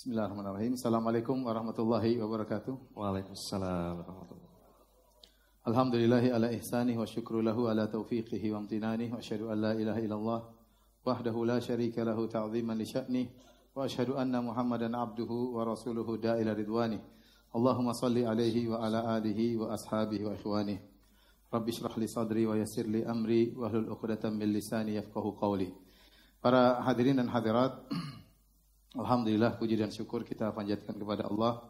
Bismillahirrahmanirrahim. Assalamualaikum warahmatullahi wabarakatuh. Waalaikumsalam warahmatullahi Alhamdulillahi ala ihsanih wa syukru lahu ala taufiqihi wa amtinanih wa asyhadu an la ilaha illallah wahdahu la syarika lahu ta'ziman li sya'nih wa asyhadu anna Muhammadan abduhu wa rasuluhu da'ila ridwanih. Allahumma salli alaihi wa ala alihi wa ashabihi wa ikhwanih. Rabbi syrah li sadri wa yassir li amri wa hlul 'uqdatam min lisani yafqahu qawli. Para hadirin dan hadirat, Alhamdulillah puji dan syukur kita panjatkan kepada Allah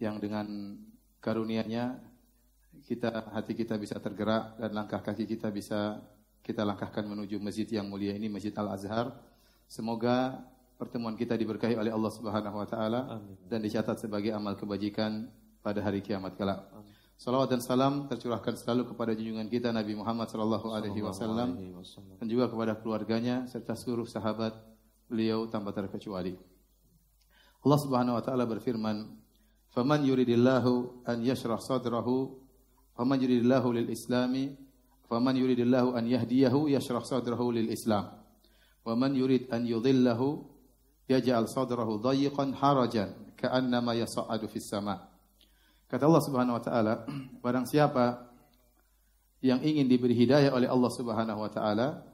yang dengan karunia-Nya kita hati kita bisa tergerak dan langkah kaki kita bisa kita langkahkan menuju masjid yang mulia ini Masjid Al Azhar. Semoga pertemuan kita diberkahi oleh Allah Subhanahu wa taala dan dicatat sebagai amal kebajikan pada hari kiamat kelak. Salawat dan salam tercurahkan selalu kepada junjungan kita Nabi Muhammad sallallahu alaihi wasallam dan juga kepada keluarganya serta seluruh sahabat beliau tanpa terkecuali. Allah Subhanahu wa taala berfirman, "Faman yuridillahu an yashrah sadrahu, faman yuridillahu lil islami, faman yuridillahu an yahdiyahu yashrah sadrahu lil Islam. Wa man yurid an yudhillahu yaj'al sadrahu dayiqan harajan ka'annama yas'adu fis sama." Kata Allah Subhanahu wa taala, barang siapa yang ingin diberi hidayah oleh Allah Subhanahu wa taala,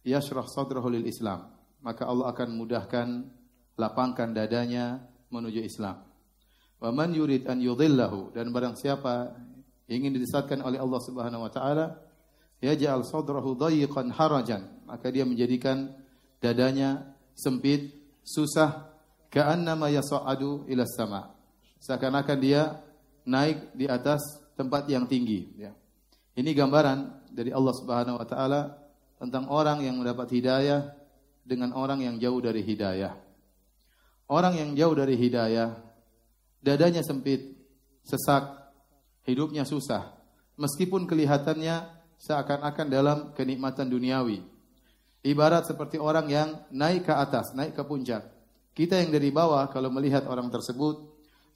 yashrah sadrahu lil Islam, maka Allah akan mudahkan lapangkan dadanya menuju Islam. Wa man yurid an yudhillahu dan barang siapa ingin disesatkan oleh Allah Subhanahu wa taala, yaj'al sadrahu dayiqan harajan, maka dia menjadikan dadanya sempit, susah, ka'annama yas'adu ila sama. Seakan-akan dia naik di atas tempat yang tinggi, ya. Ini gambaran dari Allah Subhanahu wa taala tentang orang yang mendapat hidayah dengan orang yang jauh dari hidayah. Orang yang jauh dari hidayah, dadanya sempit, sesak, hidupnya susah. Meskipun kelihatannya seakan-akan dalam kenikmatan duniawi. Ibarat seperti orang yang naik ke atas, naik ke puncak. Kita yang dari bawah kalau melihat orang tersebut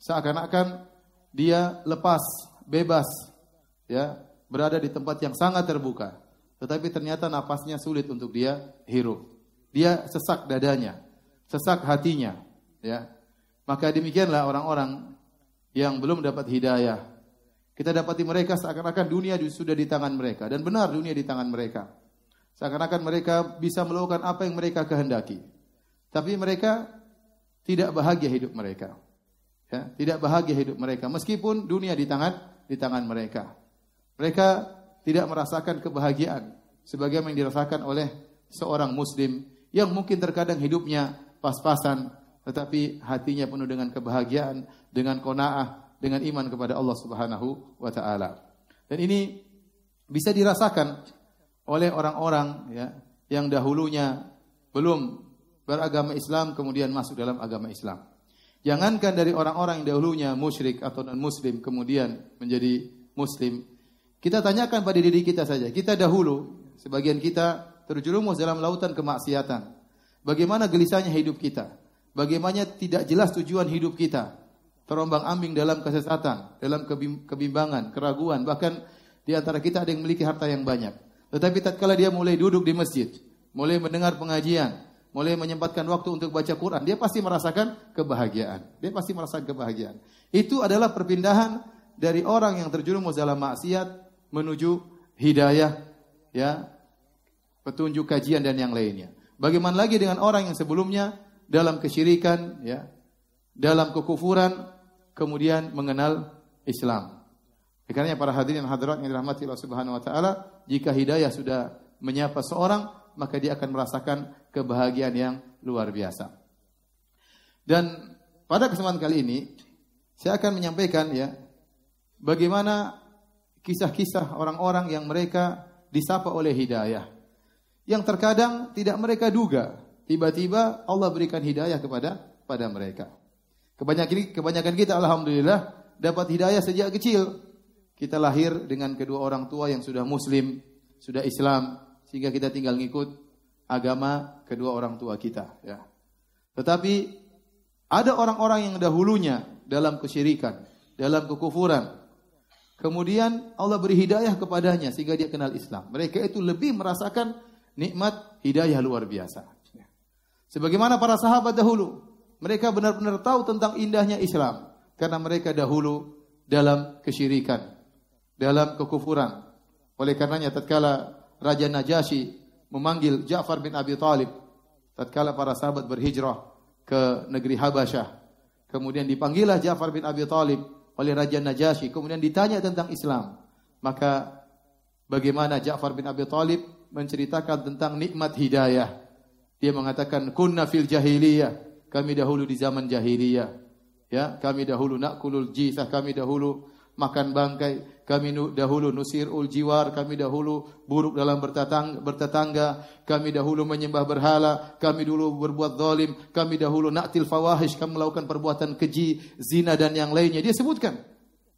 seakan-akan dia lepas, bebas, ya, berada di tempat yang sangat terbuka. Tetapi ternyata napasnya sulit untuk dia hirup. Dia sesak dadanya, sesak hatinya, Ya. Maka demikianlah orang-orang yang belum dapat hidayah. Kita dapati mereka seakan-akan dunia sudah di tangan mereka dan benar dunia di tangan mereka. Seakan-akan mereka bisa melakukan apa yang mereka kehendaki. Tapi mereka tidak bahagia hidup mereka. Ya, tidak bahagia hidup mereka meskipun dunia di tangan di tangan mereka. Mereka tidak merasakan kebahagiaan sebagaimana yang dirasakan oleh seorang muslim yang mungkin terkadang hidupnya pas-pasan, tetapi hatinya penuh dengan kebahagiaan, dengan qanaah, dengan iman kepada Allah Subhanahu wa taala. Dan ini bisa dirasakan oleh orang-orang ya yang dahulunya belum beragama Islam kemudian masuk dalam agama Islam. Jangankan dari orang-orang yang dahulunya musyrik atau non muslim kemudian menjadi muslim. Kita tanyakan pada diri kita saja. Kita dahulu sebagian kita terjerumus dalam lautan kemaksiatan. Bagaimana gelisahnya hidup kita? Bagaimana tidak jelas tujuan hidup kita. Terombang-ambing dalam kesesatan, dalam kebimbangan, keraguan, bahkan di antara kita ada yang memiliki harta yang banyak. Tetapi tatkala dia mulai duduk di masjid, mulai mendengar pengajian, mulai menyempatkan waktu untuk baca Quran, dia pasti merasakan kebahagiaan. Dia pasti merasakan kebahagiaan. Itu adalah perpindahan dari orang yang terjerumus dalam maksiat menuju hidayah, ya, petunjuk kajian dan yang lainnya. Bagaimana lagi dengan orang yang sebelumnya dalam kesyirikan, ya, dalam kekufuran, kemudian mengenal Islam. Karena para hadirin hadirat yang dirahmati Allah Subhanahu wa taala, jika hidayah sudah menyapa seorang, maka dia akan merasakan kebahagiaan yang luar biasa. Dan pada kesempatan kali ini saya akan menyampaikan ya bagaimana kisah-kisah orang-orang yang mereka disapa oleh hidayah yang terkadang tidak mereka duga tiba-tiba Allah berikan hidayah kepada pada mereka. Kebanyakan kebanyakan kita alhamdulillah dapat hidayah sejak kecil. Kita lahir dengan kedua orang tua yang sudah muslim, sudah Islam sehingga kita tinggal ngikut agama kedua orang tua kita ya. Tetapi ada orang-orang yang dahulunya dalam kesyirikan, dalam kekufuran. Kemudian Allah beri hidayah kepadanya sehingga dia kenal Islam. Mereka itu lebih merasakan nikmat hidayah luar biasa. Sebagaimana para sahabat dahulu, Mereka benar-benar tahu tentang indahnya Islam karena mereka dahulu dalam kesyirikan, dalam kekufuran. Oleh karenanya tatkala Raja Najasyi memanggil Ja'far bin Abi Talib tatkala para sahabat berhijrah ke negeri Habasyah. Kemudian dipanggillah Ja'far bin Abi Talib oleh Raja Najasyi, kemudian ditanya tentang Islam. Maka bagaimana Ja'far bin Abi Talib menceritakan tentang nikmat hidayah. Dia mengatakan kunna fil jahiliyah, kami dahulu di zaman jahiliyah. Ya, kami dahulu nakulul jisah, kami dahulu makan bangkai, kami dahulu nusir ul jiwar, kami dahulu buruk dalam bertetangga, kami dahulu menyembah berhala, kami dulu berbuat zalim, kami dahulu naktil fawahish, kami melakukan perbuatan keji, zina dan yang lainnya. Dia sebutkan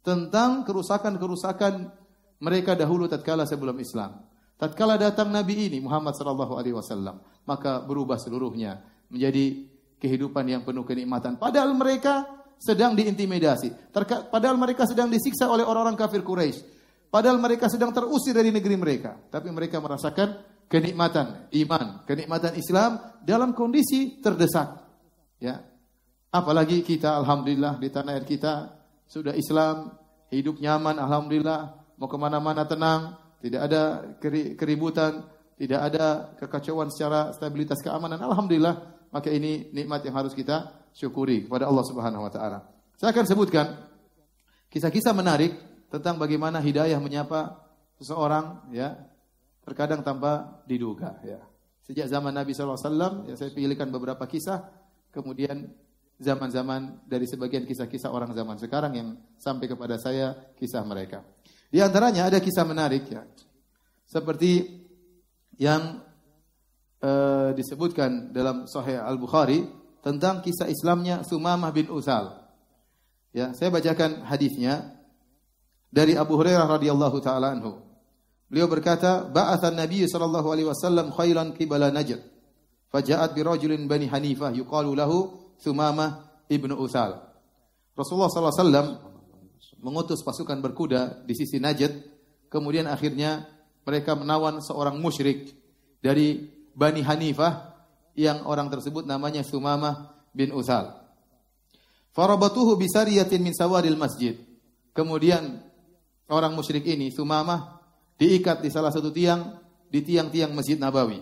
tentang kerusakan-kerusakan mereka dahulu tatkala sebelum Islam. Tatkala datang Nabi ini Muhammad sallallahu alaihi wasallam, maka berubah seluruhnya menjadi kehidupan yang penuh kenikmatan. Padahal mereka sedang diintimidasi. Terka, padahal mereka sedang disiksa oleh orang-orang kafir Quraisy. Padahal mereka sedang terusir dari negeri mereka. Tapi mereka merasakan kenikmatan iman, kenikmatan Islam dalam kondisi terdesak. Ya. Apalagi kita alhamdulillah di tanah air kita sudah Islam, hidup nyaman alhamdulillah, mau ke mana-mana tenang, tidak ada keributan, tidak ada kekacauan secara stabilitas keamanan. Alhamdulillah, maka ini nikmat yang harus kita syukuri kepada Allah Subhanahu wa taala. Saya akan sebutkan kisah-kisah menarik tentang bagaimana hidayah menyapa seseorang ya terkadang tanpa diduga ya. Sejak zaman Nabi SAW, ya saya pilihkan beberapa kisah, kemudian zaman-zaman dari sebagian kisah-kisah orang zaman sekarang yang sampai kepada saya kisah mereka. Di antaranya ada kisah menarik ya, seperti yang uh, disebutkan dalam Sahih Al Bukhari tentang kisah Islamnya Sumamah bin Usal. Ya, saya bacakan hadisnya dari Abu Hurairah radhiyallahu taala anhu. Beliau berkata, "Ba'atha Nabi sallallahu alaihi wasallam khairan qibala Najd. Faja'at bi rajulin Bani Hanifah yuqalu lahu Sumamah ibnu Usal." Rasulullah sallallahu alaihi wasallam mengutus pasukan berkuda di sisi Najd, kemudian akhirnya mereka menawan seorang musyrik dari Bani Hanifah yang orang tersebut namanya Sumamah bin Usal. Farabatuhu bisariyatin min sawadil masjid. Kemudian orang musyrik ini Sumamah diikat di salah satu tiang di tiang-tiang Masjid Nabawi.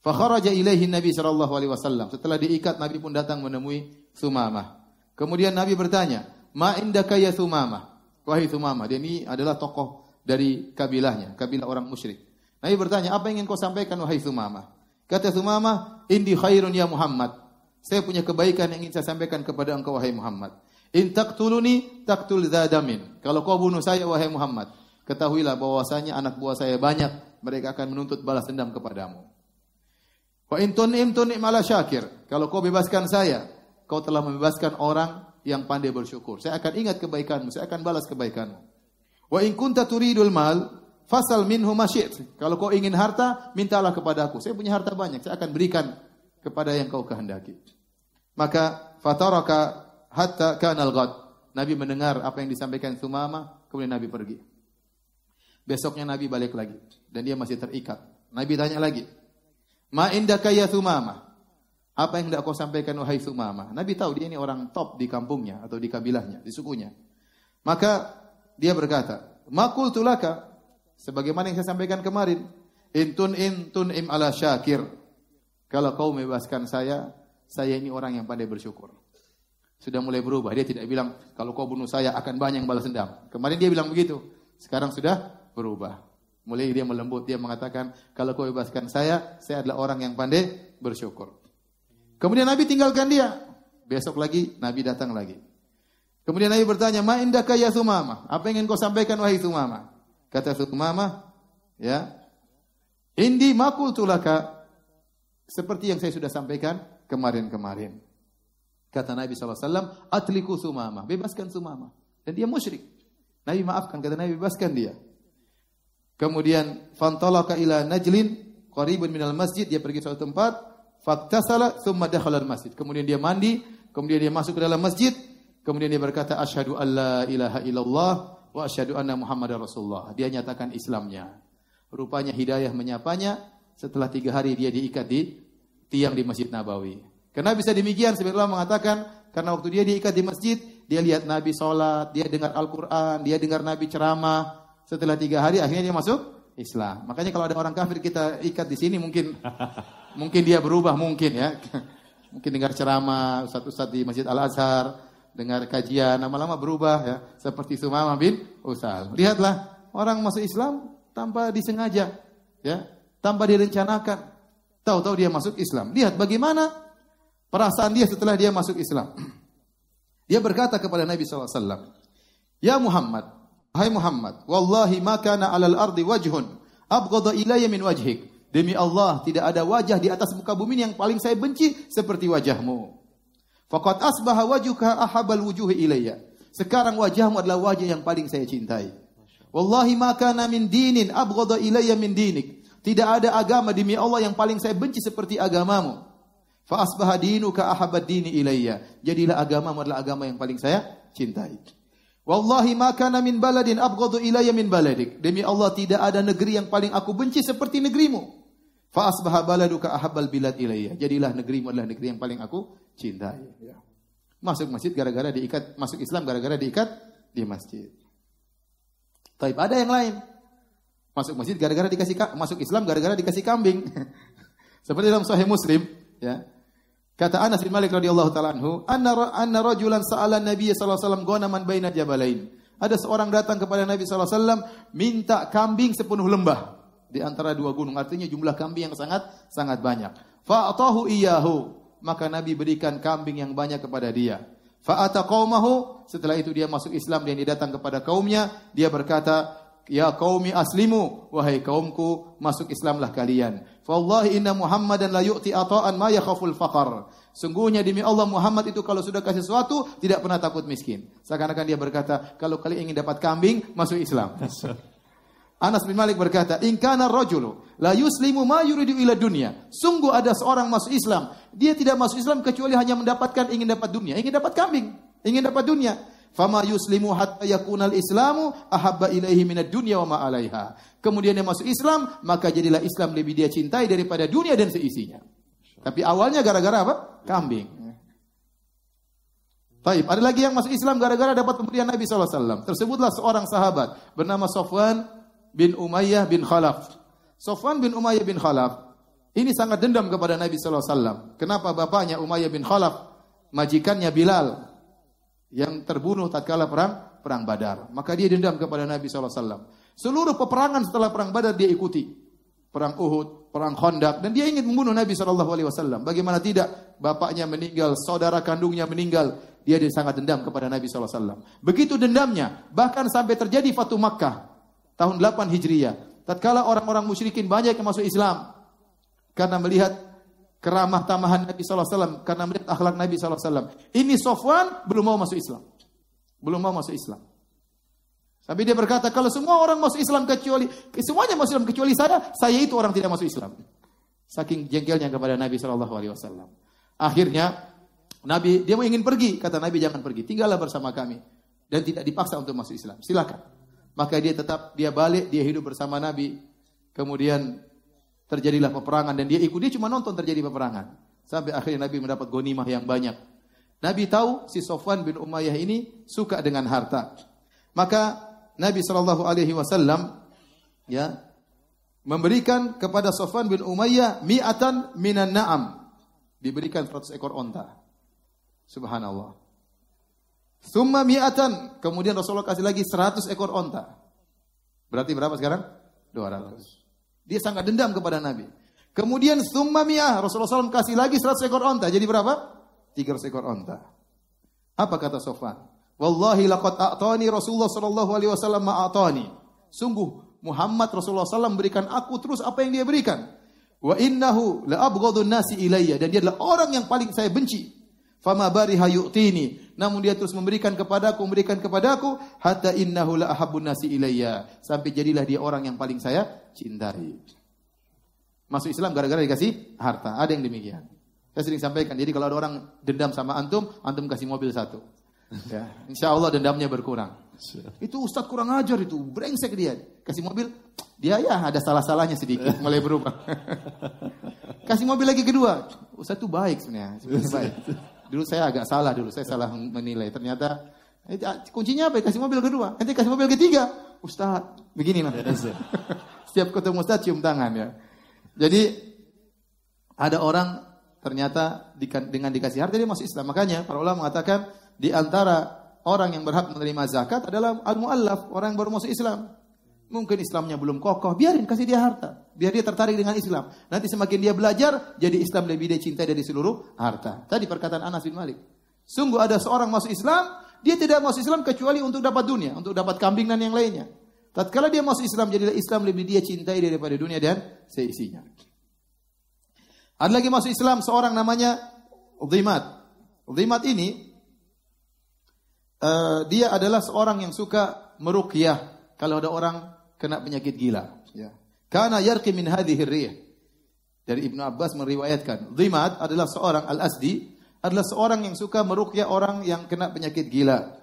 Fakharaja ilaihi Nabi sallallahu alaihi wasallam. Setelah diikat Nabi pun datang menemui Sumamah. Kemudian Nabi bertanya, "Ma indaka ya Sumamah?" Wahai Sumamah, dia ini adalah tokoh dari kabilahnya, kabilah orang musyrik. Nabi bertanya, "Apa yang ingin kau sampaikan wahai Sumamah?" Kata Sumamah, "Indi khairun ya Muhammad." Saya punya kebaikan yang ingin saya sampaikan kepada engkau wahai Muhammad. In taqtuluni taqtul zadamin. Kalau kau bunuh saya wahai Muhammad, ketahuilah bahwasanya anak buah saya banyak, mereka akan menuntut balas dendam kepadamu. Wa in tunim tunim ala syakir. Kalau kau bebaskan saya, kau telah membebaskan orang yang pandai bersyukur. Saya akan ingat kebaikanmu, saya akan balas kebaikanmu. Wa in kunta turidul mal, Fasal minhu masyid. Kalau kau ingin harta, mintalah kepada aku. Saya punya harta banyak, saya akan berikan kepada yang kau kehendaki. Maka fataraka hatta kanal ghad. Nabi mendengar apa yang disampaikan Sumama, kemudian Nabi pergi. Besoknya Nabi balik lagi dan dia masih terikat. Nabi tanya lagi, "Ma indaka ya Sumama?" Apa yang hendak kau sampaikan wahai Sumama? Nabi tahu dia ini orang top di kampungnya atau di kabilahnya, di sukunya. Maka dia berkata, "Makul tulaka Sebagaimana yang saya sampaikan kemarin, intun intun im ala syakir. Kalau kau membebaskan saya, saya ini orang yang pandai bersyukur. Sudah mulai berubah. Dia tidak bilang, kalau kau bunuh saya akan banyak yang balas dendam. Kemarin dia bilang begitu. Sekarang sudah berubah. Mulai dia melembut, dia mengatakan, kalau kau bebaskan saya, saya adalah orang yang pandai bersyukur. Kemudian Nabi tinggalkan dia. Besok lagi, Nabi datang lagi. Kemudian Nabi bertanya, Ma indaka ya Sumama? Apa yang ingin kau sampaikan wahai Sumama? Kata Sumamah, ya. Indi makul tulaka seperti yang saya sudah sampaikan kemarin-kemarin. Kata Nabi SAW, atliku Sumamah, bebaskan Sumamah. Dan dia musyrik. Nabi maafkan, kata Nabi bebaskan dia. Kemudian fantalaka ila najlin qaribun minal masjid, dia pergi suatu tempat, faktasala thumma dakhala masjid. Kemudian dia mandi, kemudian dia masuk ke dalam masjid, kemudian dia berkata asyhadu alla ilaha illallah wa asyhadu anna Muhammadar Rasulullah. Dia nyatakan Islamnya. Rupanya hidayah menyapanya setelah tiga hari dia diikat di tiang di Masjid Nabawi. Karena bisa demikian Allah mengatakan karena waktu dia diikat di masjid, dia lihat Nabi sholat, dia dengar Al-Quran, dia dengar Nabi ceramah. Setelah tiga hari akhirnya dia masuk Islam. Makanya kalau ada orang kafir kita ikat di sini mungkin mungkin dia berubah mungkin ya. Mungkin dengar ceramah ustaz-ustaz di Masjid Al-Azhar, dengar kajian, lama-lama berubah ya. Seperti Sumama bin Usal. Lihatlah orang masuk Islam tanpa disengaja ya, tanpa direncanakan. Tahu-tahu dia masuk Islam. Lihat bagaimana perasaan dia setelah dia masuk Islam. Dia berkata kepada Nabi SAW, Ya Muhammad, Hai Muhammad, Wallahi ma kana alal ardi wajhun, abgada ilayya min wajhik. Demi Allah, tidak ada wajah di atas muka bumi yang paling saya benci seperti wajahmu. Faqad asbaha wajuka ahabal wujuhi ilayya. Sekarang wajahmu adalah wajah yang paling saya cintai. Wallahi ma kana min dinin abghada ilayya min dinik. Tidak ada agama demi Allah yang paling saya benci seperti agamamu. Fa asbaha dinuka ahabad dini ilayya. Jadilah agamamu adalah agama yang paling saya cintai. Wallahi ma kana min baladin abghadu ilayya min baladik. Demi Allah tidak ada negeri yang paling aku benci seperti negerimu. Fa asbaha baladuka ahabbal bilad ilayya. Jadilah negerimu adalah negeri yang paling aku cintai. Ya. Masuk masjid gara-gara diikat, masuk Islam gara-gara diikat di masjid. Tapi ada yang lain. Masuk masjid gara-gara dikasih masuk Islam gara-gara dikasih kambing. Seperti dalam Sahih Muslim, ya. Kata Anas bin Malik radhiyallahu taala anhu, anna anna rajulan sa'ala Nabi sallallahu alaihi wasallam ghanaman baina jabalain. Ada seorang datang kepada Nabi sallallahu alaihi wasallam minta kambing sepenuh lembah di antara dua gunung. Artinya jumlah kambing yang sangat sangat banyak. Fa'atahu iyahu. Maka Nabi berikan kambing yang banyak kepada dia. Fa'ata qaumahu. Setelah itu dia masuk Islam dan dia datang kepada kaumnya. Dia berkata, Ya qaumi aslimu, wahai kaumku, masuk Islamlah kalian. Wallahi inna Muhammadan la yu'ti ata'an ma yakhaful faqar. Sungguhnya demi Allah Muhammad itu kalau sudah kasih sesuatu tidak pernah takut miskin. Seakan-akan dia berkata, kalau kalian ingin dapat kambing, masuk Islam. Anas bin Malik berkata, "In kana rajulu la yuslimu ma yuridu ila dunya." Sungguh ada seorang masuk Islam, dia tidak masuk Islam kecuali hanya mendapatkan ingin dapat dunia, ingin dapat kambing, ingin dapat dunia. Fama yuslimu hatta yakuna al-islamu ahabba ilaihi minad dunya wa ma 'alaiha. Kemudian dia masuk Islam, maka jadilah Islam lebih dia cintai daripada dunia dan seisinya. Tapi awalnya gara-gara apa? Kambing. Taib. Ada lagi yang masuk Islam gara-gara dapat pemberian Nabi SAW. Tersebutlah seorang sahabat bernama Sofwan bin Umayyah bin Khalaf. Sofwan bin Umayyah bin Khalaf ini sangat dendam kepada Nabi sallallahu alaihi wasallam. Kenapa bapaknya Umayyah bin Khalaf, majikannya Bilal yang terbunuh tatkala perang perang Badar. Maka dia dendam kepada Nabi sallallahu alaihi wasallam. Seluruh peperangan setelah perang Badar dia ikuti. Perang Uhud, perang Khandaq dan dia ingin membunuh Nabi sallallahu alaihi wasallam. Bagaimana tidak? Bapaknya meninggal, saudara kandungnya meninggal. Dia, dia sangat dendam kepada Nabi sallallahu alaihi wasallam. Begitu dendamnya, bahkan sampai terjadi Fatu Makkah tahun 8 Hijriah. Tatkala orang-orang musyrikin banyak yang masuk Islam karena melihat keramah tamahan Nabi wasallam, karena melihat akhlak Nabi wasallam. Ini Sofwan belum mau masuk Islam. Belum mau masuk Islam. Tapi dia berkata, kalau semua orang masuk Islam kecuali semuanya masuk Islam kecuali saya, saya itu orang tidak masuk Islam. Saking jengkelnya kepada Nabi wasallam. Akhirnya Nabi dia mau ingin pergi, kata Nabi jangan pergi, tinggallah bersama kami dan tidak dipaksa untuk masuk Islam. Silakan. Maka dia tetap dia balik, dia hidup bersama Nabi. Kemudian terjadilah peperangan dan dia ikut dia cuma nonton terjadi peperangan. Sampai akhirnya Nabi mendapat gonimah yang banyak. Nabi tahu si Sofwan bin Umayyah ini suka dengan harta. Maka Nabi Shallallahu Alaihi Wasallam ya memberikan kepada Sofwan bin Umayyah mi'atan minan na'am. Diberikan 100 ekor onta. Subhanallah. Summa mi'atan. Kemudian Rasulullah kasih lagi 100 ekor onta. Berarti berapa sekarang? 200. Dia sangat dendam kepada Nabi. Kemudian summa mi'ah. Rasulullah SAW kasih lagi 100 ekor onta. Jadi berapa? 300 ekor onta. Apa kata Sofan? Wallahi laqad a'tani Rasulullah sallallahu alaihi wasallam ma'atani. Sungguh Muhammad Rasulullah SAW berikan aku terus apa yang dia berikan. Wa innahu la abghadun nasi ilayya dan dia adalah orang yang paling saya benci. Fama bariha yu'tini. Namun dia terus memberikan kepadaku, memberikan kepadaku hatta innahu la ahabbun nasi ilayya. Sampai jadilah dia orang yang paling saya cintai. Masuk Islam gara-gara dikasih harta. Ada yang demikian. Saya sering sampaikan. Jadi kalau ada orang dendam sama antum, antum kasih mobil satu. Ya, insya Allah dendamnya berkurang. Itu ustadz kurang ajar itu, brengsek dia. Kasih mobil, dia ya ada salah-salahnya sedikit, mulai berubah. Kasih mobil lagi kedua, ustadz itu baik sebenarnya, sebenarnya baik. Dulu saya agak salah dulu, saya salah menilai. Ternyata eh, kuncinya apa? Kasih mobil kedua, nanti kasih mobil ketiga. Ustadz, beginilah. Setiap ketemu ustadz cium tangan ya. Jadi ada orang ternyata dengan dikasih harta dia masuk Islam. Makanya para ulama mengatakan di antara orang yang berhak menerima zakat adalah al-muallaf, orang yang baru masuk Islam. Mungkin Islamnya belum kokoh, biarin kasih dia harta. Biar dia tertarik dengan Islam. Nanti semakin dia belajar, jadi Islam lebih dia cintai dari seluruh harta. Tadi perkataan Anas bin Malik. Sungguh ada seorang masuk Islam, dia tidak masuk Islam kecuali untuk dapat dunia, untuk dapat kambing dan yang lainnya. Tatkala dia masuk Islam, jadi Islam lebih dia cintai daripada dunia dan seisinya. Ada lagi masuk Islam seorang namanya Udhimat. Udhimat ini uh, dia adalah seorang yang suka meruqyah kalau ada orang kena penyakit gila. Ya. Karena yarqi min hadhihi rih. Dari Ibnu Abbas meriwayatkan, Dhimat adalah seorang Al-Asdi, adalah seorang yang suka meruqyah orang yang kena penyakit gila.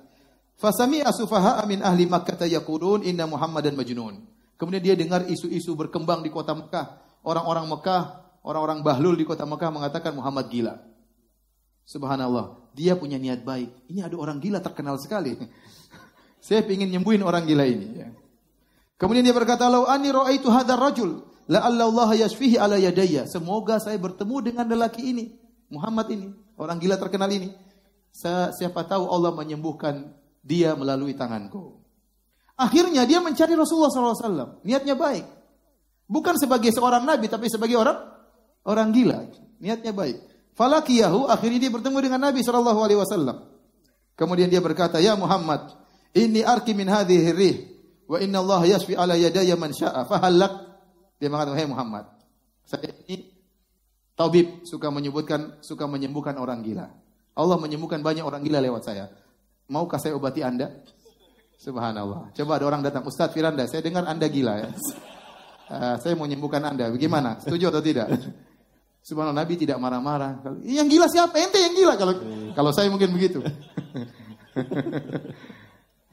Fasami asufaha min ahli Makkah yaqulun inna Muhammadan majnun. Kemudian dia dengar isu-isu berkembang di kota Mekah. Orang-orang Mekah, orang-orang bahlul di kota Mekah mengatakan Muhammad gila. Subhanallah, dia punya niat baik. Ini ada orang gila terkenal sekali. Saya ingin nyembuhin orang gila ini. Ya. Kemudian dia berkata, "Lau ani raaitu hadzal rajul, la Allah yashfihi ala yadayya." Semoga saya bertemu dengan lelaki ini, Muhammad ini, orang gila terkenal ini. Saya, siapa tahu Allah menyembuhkan dia melalui tanganku. Akhirnya dia mencari Rasulullah SAW. Niatnya baik. Bukan sebagai seorang nabi, tapi sebagai orang orang gila. Niatnya baik. Falakiyahu, akhirnya dia bertemu dengan Nabi SAW. Kemudian dia berkata, Ya Muhammad, ini arki min hadhihi wa inna Allah yashfi ala yadaya man syaa. Fahallak. Dia mengatakan hey Muhammad saya ini tabib suka menyebutkan suka menyembuhkan orang gila. Allah menyembuhkan banyak orang gila lewat saya. Maukah saya obati Anda? Subhanallah. Coba ada orang datang Ustaz Firanda saya dengar Anda gila ya. Uh, saya mau menyembuhkan Anda. Bagaimana? Setuju atau tidak? Subhanallah Nabi tidak marah-marah. Yang gila siapa? Ente yang gila. Kalau kalau saya mungkin begitu.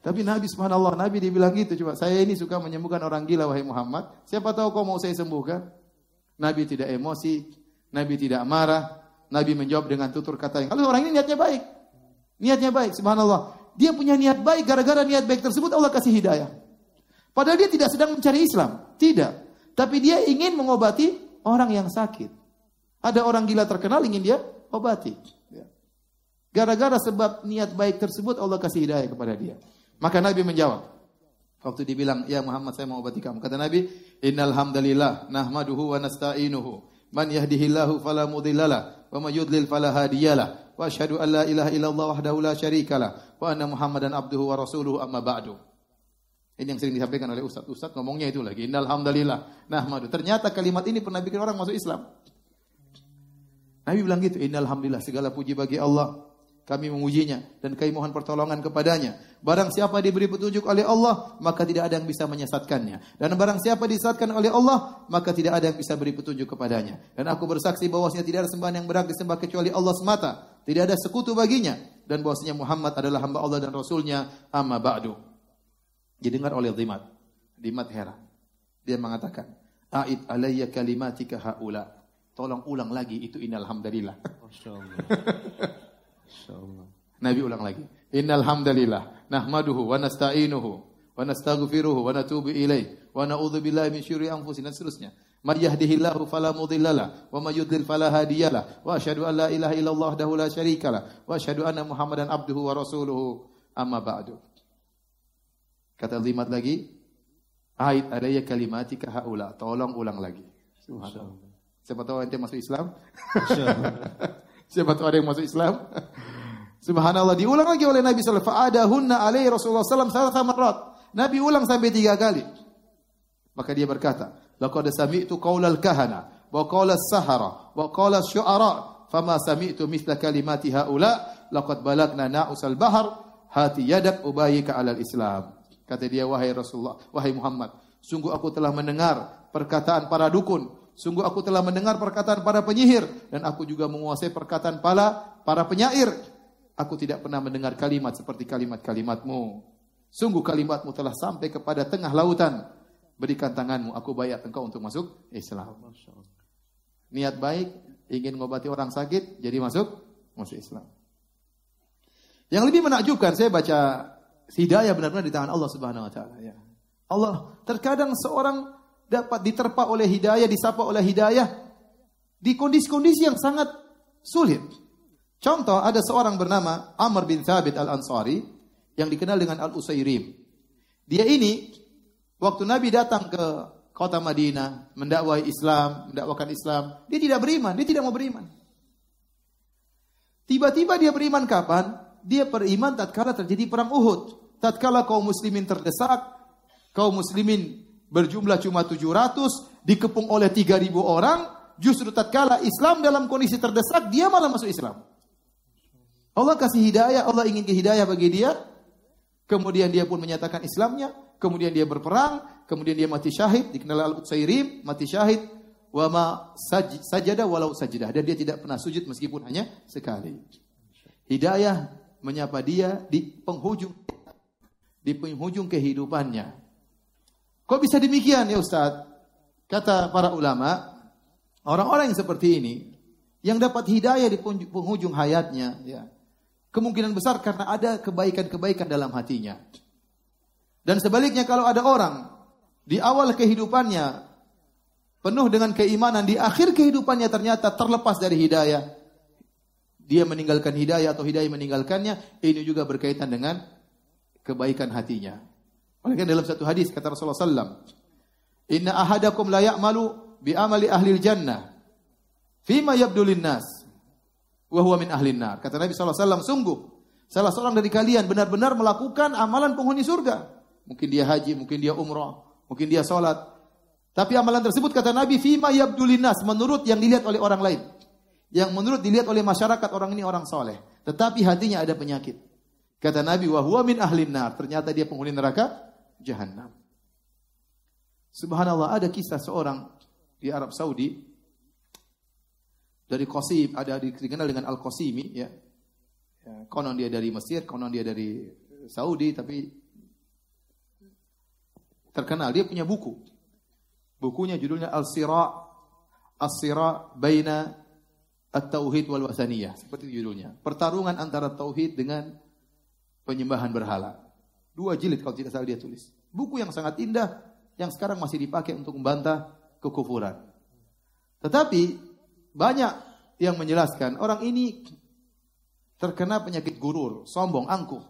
Tapi Nabi subhanallah, Nabi dibilang gitu. Coba, saya ini suka menyembuhkan orang gila, wahai Muhammad. Siapa tahu kau mau saya sembuhkan? Nabi tidak emosi, Nabi tidak marah. Nabi menjawab dengan tutur kata yang, kalau orang ini niatnya baik. Niatnya baik, subhanallah. Dia punya niat baik, gara-gara niat baik tersebut Allah kasih hidayah. Padahal dia tidak sedang mencari Islam. Tidak. Tapi dia ingin mengobati orang yang sakit. Ada orang gila terkenal ingin dia obati. Ya. Gara-gara sebab niat baik tersebut Allah kasih hidayah kepada dia. Maka Nabi menjawab. Waktu dibilang, "Ya Muhammad, saya mau obati kamu." Kata Nabi, "Innal hamdalillah nahmaduhu wa nasta'inuhu. Man yahdihillahu fala mudhillalah wa may yudlil. Wa asyhadu an la ilaha illallah wahdahu la syarikalah wa anna Muhammadan abduhu wa rasuluhu amma ba'du." Ini yang sering disampaikan oleh Ustaz. Ustaz ngomongnya itu lagi. Innal hamdalillah nahmadu. Ternyata kalimat ini pernah bikin orang masuk Islam. Nabi bilang gitu, Innal hamdalillah segala puji bagi Allah kami memujinya dan kami mohon pertolongan kepadanya. Barang siapa diberi petunjuk oleh Allah, maka tidak ada yang bisa menyesatkannya. Dan barang siapa disesatkan oleh Allah, maka tidak ada yang bisa beri petunjuk kepadanya. Dan aku bersaksi bahwasanya tidak ada sembahan yang berhak disembah kecuali Allah semata. Tidak ada sekutu baginya. Dan bahwasanya Muhammad adalah hamba Allah dan Rasulnya. Amma ba'du. Didengar oleh Dimat. Dimat heran. Dia mengatakan, A'id alayya kalimatika ha'ula. Tolong ulang lagi itu innal hamdalillah. Masya Allah. Nabi ulang lagi. Innal hamdalillah nahmaduhu wa nasta'inuhu wa nastaghfiruhu wa natubu ilaih wa na'udzu billahi min syururi anfusina seterusnya. May yahdihillahu fala mudhillalah wa may yudlil fala hadiyalah wa asyhadu an la ilaha illallah wahdahu la syarikalah wa asyhadu anna muhammadan abduhu wa rasuluhu amma ba'du. Kata limat lagi, Ait adaya kalimatika haula. Tolong ulang lagi. Subhanallah. Siapa tahu ente masuk Islam? Siapa tahu ada yang masuk Islam? Subhanallah diulang lagi oleh Nabi sallallahu alaihi wasallam. alaihi Rasulullah sallam salasa marrat. Nabi ulang sampai tiga kali. Maka dia berkata, "Laqad sami'tu qaulal kahana wa qaulas sahara wa qaulas syu'ara fama sami'tu mithla kalimati haula laqad balagna na'usal bahar hati yadak ubayika alal Islam." Kata dia, "Wahai Rasulullah, wahai Muhammad, sungguh aku telah mendengar perkataan para dukun, sungguh aku telah mendengar perkataan para penyihir dan aku juga menguasai perkataan para para penyair." Aku tidak pernah mendengar kalimat seperti kalimat-kalimatmu. Sungguh kalimatmu telah sampai kepada tengah lautan. Berikan tanganmu, aku bayar engkau untuk masuk Islam. Niat baik, ingin mengobati orang sakit, jadi masuk masuk Islam. Yang lebih menakjubkan, saya baca hidayah benar-benar di tangan Allah Subhanahu wa taala ya. Allah terkadang seorang dapat diterpa oleh hidayah, disapa oleh hidayah di kondisi-kondisi yang sangat sulit. Contoh ada seorang bernama Amr bin Thabit Al-Ansari yang dikenal dengan Al-Usairim. Dia ini waktu Nabi datang ke kota Madinah mendakwai Islam, mendakwakan Islam, dia tidak beriman, dia tidak mau beriman. Tiba-tiba dia beriman kapan? Dia beriman tatkala terjadi perang Uhud. Tatkala kaum muslimin terdesak, kaum muslimin berjumlah cuma 700, dikepung oleh 3000 orang, justru tatkala Islam dalam kondisi terdesak, dia malah masuk Islam. Allah kasih hidayah, Allah ingin hidayah bagi dia. Kemudian dia pun menyatakan Islamnya, kemudian dia berperang, kemudian dia mati syahid, dikenal Al-Utsairim, mati syahid, wa ma saj sajada walau sajadah dan dia tidak pernah sujud meskipun hanya sekali. Hidayah menyapa dia di penghujung di penghujung kehidupannya. Kok bisa demikian ya Ustaz? Kata para ulama, orang-orang yang seperti ini yang dapat hidayah di penghujung hayatnya, ya, Kemungkinan besar karena ada kebaikan-kebaikan dalam hatinya. Dan sebaliknya kalau ada orang di awal kehidupannya penuh dengan keimanan, di akhir kehidupannya ternyata terlepas dari hidayah. Dia meninggalkan hidayah atau hidayah meninggalkannya, ini juga berkaitan dengan kebaikan hatinya. Oleh karena dalam satu hadis kata Rasulullah SAW, Inna ahadakum la ya'malu bi amali ahli jannah fima yabdulin nas wa huwa min ahlin nar. Kata Nabi SAW, sungguh salah seorang dari kalian benar-benar melakukan amalan penghuni surga. Mungkin dia haji, mungkin dia umrah, mungkin dia sholat. Tapi amalan tersebut kata Nabi, fima yabdulinas, menurut yang dilihat oleh orang lain. Yang menurut dilihat oleh masyarakat orang ini orang soleh. Tetapi hatinya ada penyakit. Kata Nabi, wa huwa min ahlin nar. Ternyata dia penghuni neraka, jahannam. Subhanallah, ada kisah seorang di Arab Saudi dari Qasim ada dikenal dengan Al Qasimi ya. ya. Konon dia dari Mesir, konon dia dari Saudi tapi terkenal dia punya buku. Bukunya judulnya Al Sira Al Sira Baina At-Tauhid wal Wasaniyah. Seperti judulnya. Pertarungan antara tauhid dengan penyembahan berhala. Dua jilid kalau tidak salah dia tulis. Buku yang sangat indah yang sekarang masih dipakai untuk membantah kekufuran. Tetapi banyak yang menjelaskan orang ini terkena penyakit gurur, sombong, angkuh.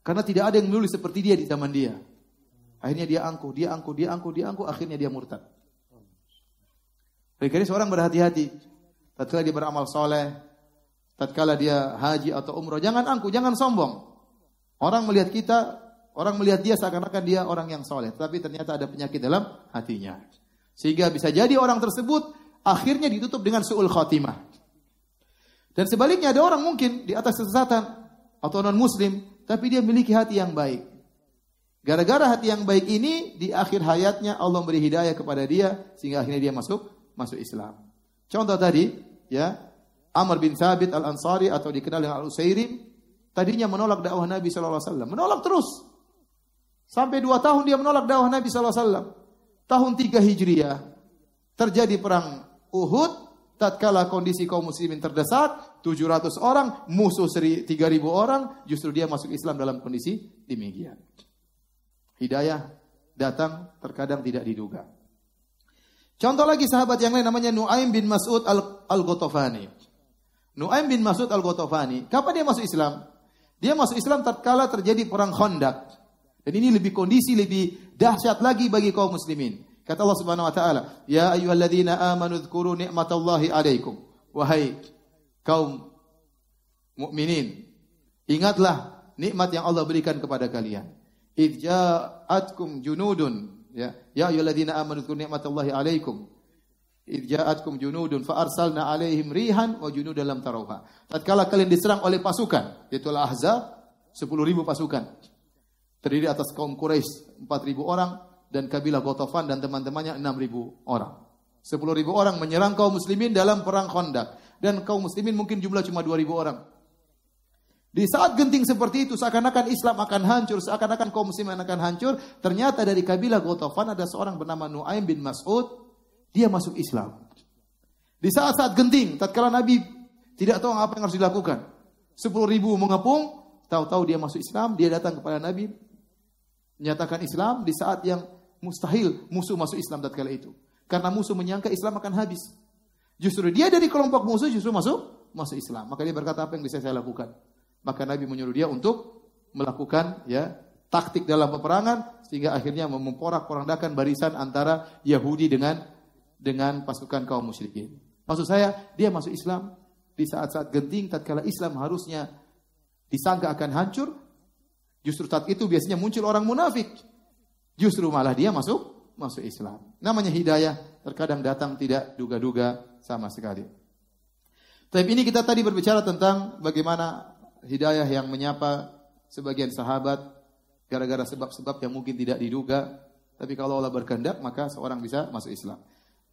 Karena tidak ada yang menulis seperti dia di zaman dia. Akhirnya dia angkuh, dia angkuh, dia angkuh, dia angkuh, akhirnya dia murtad. Oleh seorang berhati-hati. Tatkala dia beramal soleh, tatkala dia haji atau umroh, jangan angkuh, jangan sombong. Orang melihat kita, orang melihat dia seakan-akan dia orang yang soleh, tapi ternyata ada penyakit dalam hatinya. Sehingga bisa jadi orang tersebut akhirnya ditutup dengan su'ul khatimah. Dan sebaliknya ada orang mungkin di atas kesesatan atau non muslim tapi dia memiliki hati yang baik. Gara-gara hati yang baik ini di akhir hayatnya Allah beri hidayah kepada dia sehingga akhirnya dia masuk masuk Islam. Contoh tadi ya Amr bin Thabit Al-Ansari atau dikenal dengan Al-Usairim tadinya menolak dakwah Nabi wasallam. Menolak terus. Sampai dua tahun dia menolak dakwah Nabi wasallam. Tahun 3 Hijriah terjadi perang Uhud tatkala kondisi kaum muslimin terdesak, 700 orang, musuh 3000 orang, justru dia masuk Islam dalam kondisi demikian. Hidayah datang terkadang tidak diduga. Contoh lagi sahabat yang lain namanya Nuaim bin Mas'ud Al-Ghotofani. Nuaim bin Mas'ud Al-Ghotofani, kapan dia masuk Islam? Dia masuk Islam tatkala terjadi perang Khandaq. Dan ini lebih kondisi lebih dahsyat lagi bagi kaum muslimin. Kata Allah Subhanahu wa taala, "Ya ayyuhalladzina amanu dzkuru nikmatallahi 'alaikum." Wahai kaum mukminin, ingatlah nikmat yang Allah berikan kepada kalian. Idh ja'atkum junudun ya ya ayyuhalladzina amanu dzkuru nikmatallahi 'alaikum. Idh ja'atkum junudun fa arsalna 'alaihim rihan wa junudan lam tarawha. Tatkala kalian diserang oleh pasukan, yaitu Al-Ahzab, 10.000 pasukan. Terdiri atas kaum Quraisy 4.000 orang, dan kabilah Gotofan dan teman-temannya 6.000 orang. 10.000 orang menyerang kaum muslimin dalam perang Khandaq dan kaum muslimin mungkin jumlah cuma 2.000 orang. Di saat genting seperti itu, seakan-akan Islam akan hancur, seakan-akan kaum muslimin akan hancur. Ternyata dari kabilah Gotofan ada seorang bernama Nuaim bin Mas'ud. Dia masuk Islam. Di saat-saat genting, tatkala Nabi tidak tahu apa yang harus dilakukan. Sepuluh ribu mengepung, tahu-tahu dia masuk Islam, dia datang kepada Nabi, menyatakan Islam di saat yang mustahil musuh masuk Islam tatkala itu. Karena musuh menyangka Islam akan habis. Justru dia dari kelompok musuh justru masuk masuk Islam. Maka dia berkata apa yang bisa saya lakukan? Maka Nabi menyuruh dia untuk melakukan ya taktik dalam peperangan sehingga akhirnya memporak-porandakan barisan antara Yahudi dengan dengan pasukan kaum musyrikin. Maksud saya, dia masuk Islam di saat-saat genting tatkala Islam harusnya disangka akan hancur, justru saat itu biasanya muncul orang munafik. Justru malah dia masuk masuk Islam. Namanya hidayah terkadang datang tidak duga-duga sama sekali. Tapi ini kita tadi berbicara tentang bagaimana hidayah yang menyapa sebagian sahabat gara-gara sebab-sebab yang mungkin tidak diduga. Tapi kalau Allah berkehendak maka seorang bisa masuk Islam.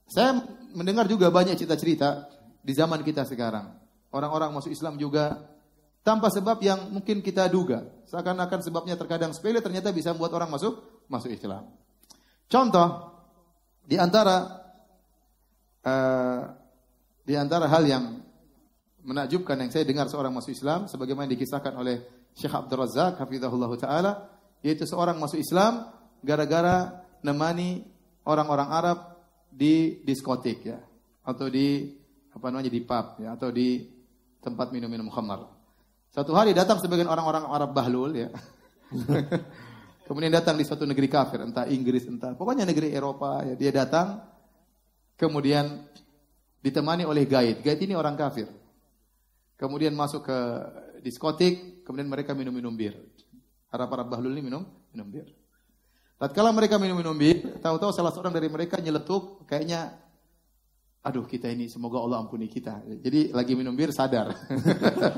Saya mendengar juga banyak cerita-cerita di zaman kita sekarang. Orang-orang masuk Islam juga tanpa sebab yang mungkin kita duga. Seakan-akan sebabnya terkadang sepele ternyata bisa membuat orang masuk masuk Islam. Contoh di antara uh, di antara hal yang menakjubkan yang saya dengar seorang masuk Islam sebagaimana dikisahkan oleh Syekh Abdul Razak hafizahullah taala yaitu seorang masuk Islam gara-gara nemani orang-orang Arab di diskotik ya atau di apa namanya di pub ya atau di tempat minum-minum khamar. Satu hari datang sebagian orang-orang Arab bahlul ya. Kemudian datang di suatu negeri kafir, entah Inggris, entah pokoknya negeri Eropa ya. Dia datang kemudian ditemani oleh guide. Guide ini orang kafir. Kemudian masuk ke diskotik, kemudian mereka minum-minum bir. Para-para bahlul ini minum minum bir. Tatkala mereka minum-minum bir, tahu-tahu salah seorang dari mereka nyeletuk, kayaknya aduh kita ini semoga Allah ampuni kita. Jadi lagi minum bir sadar.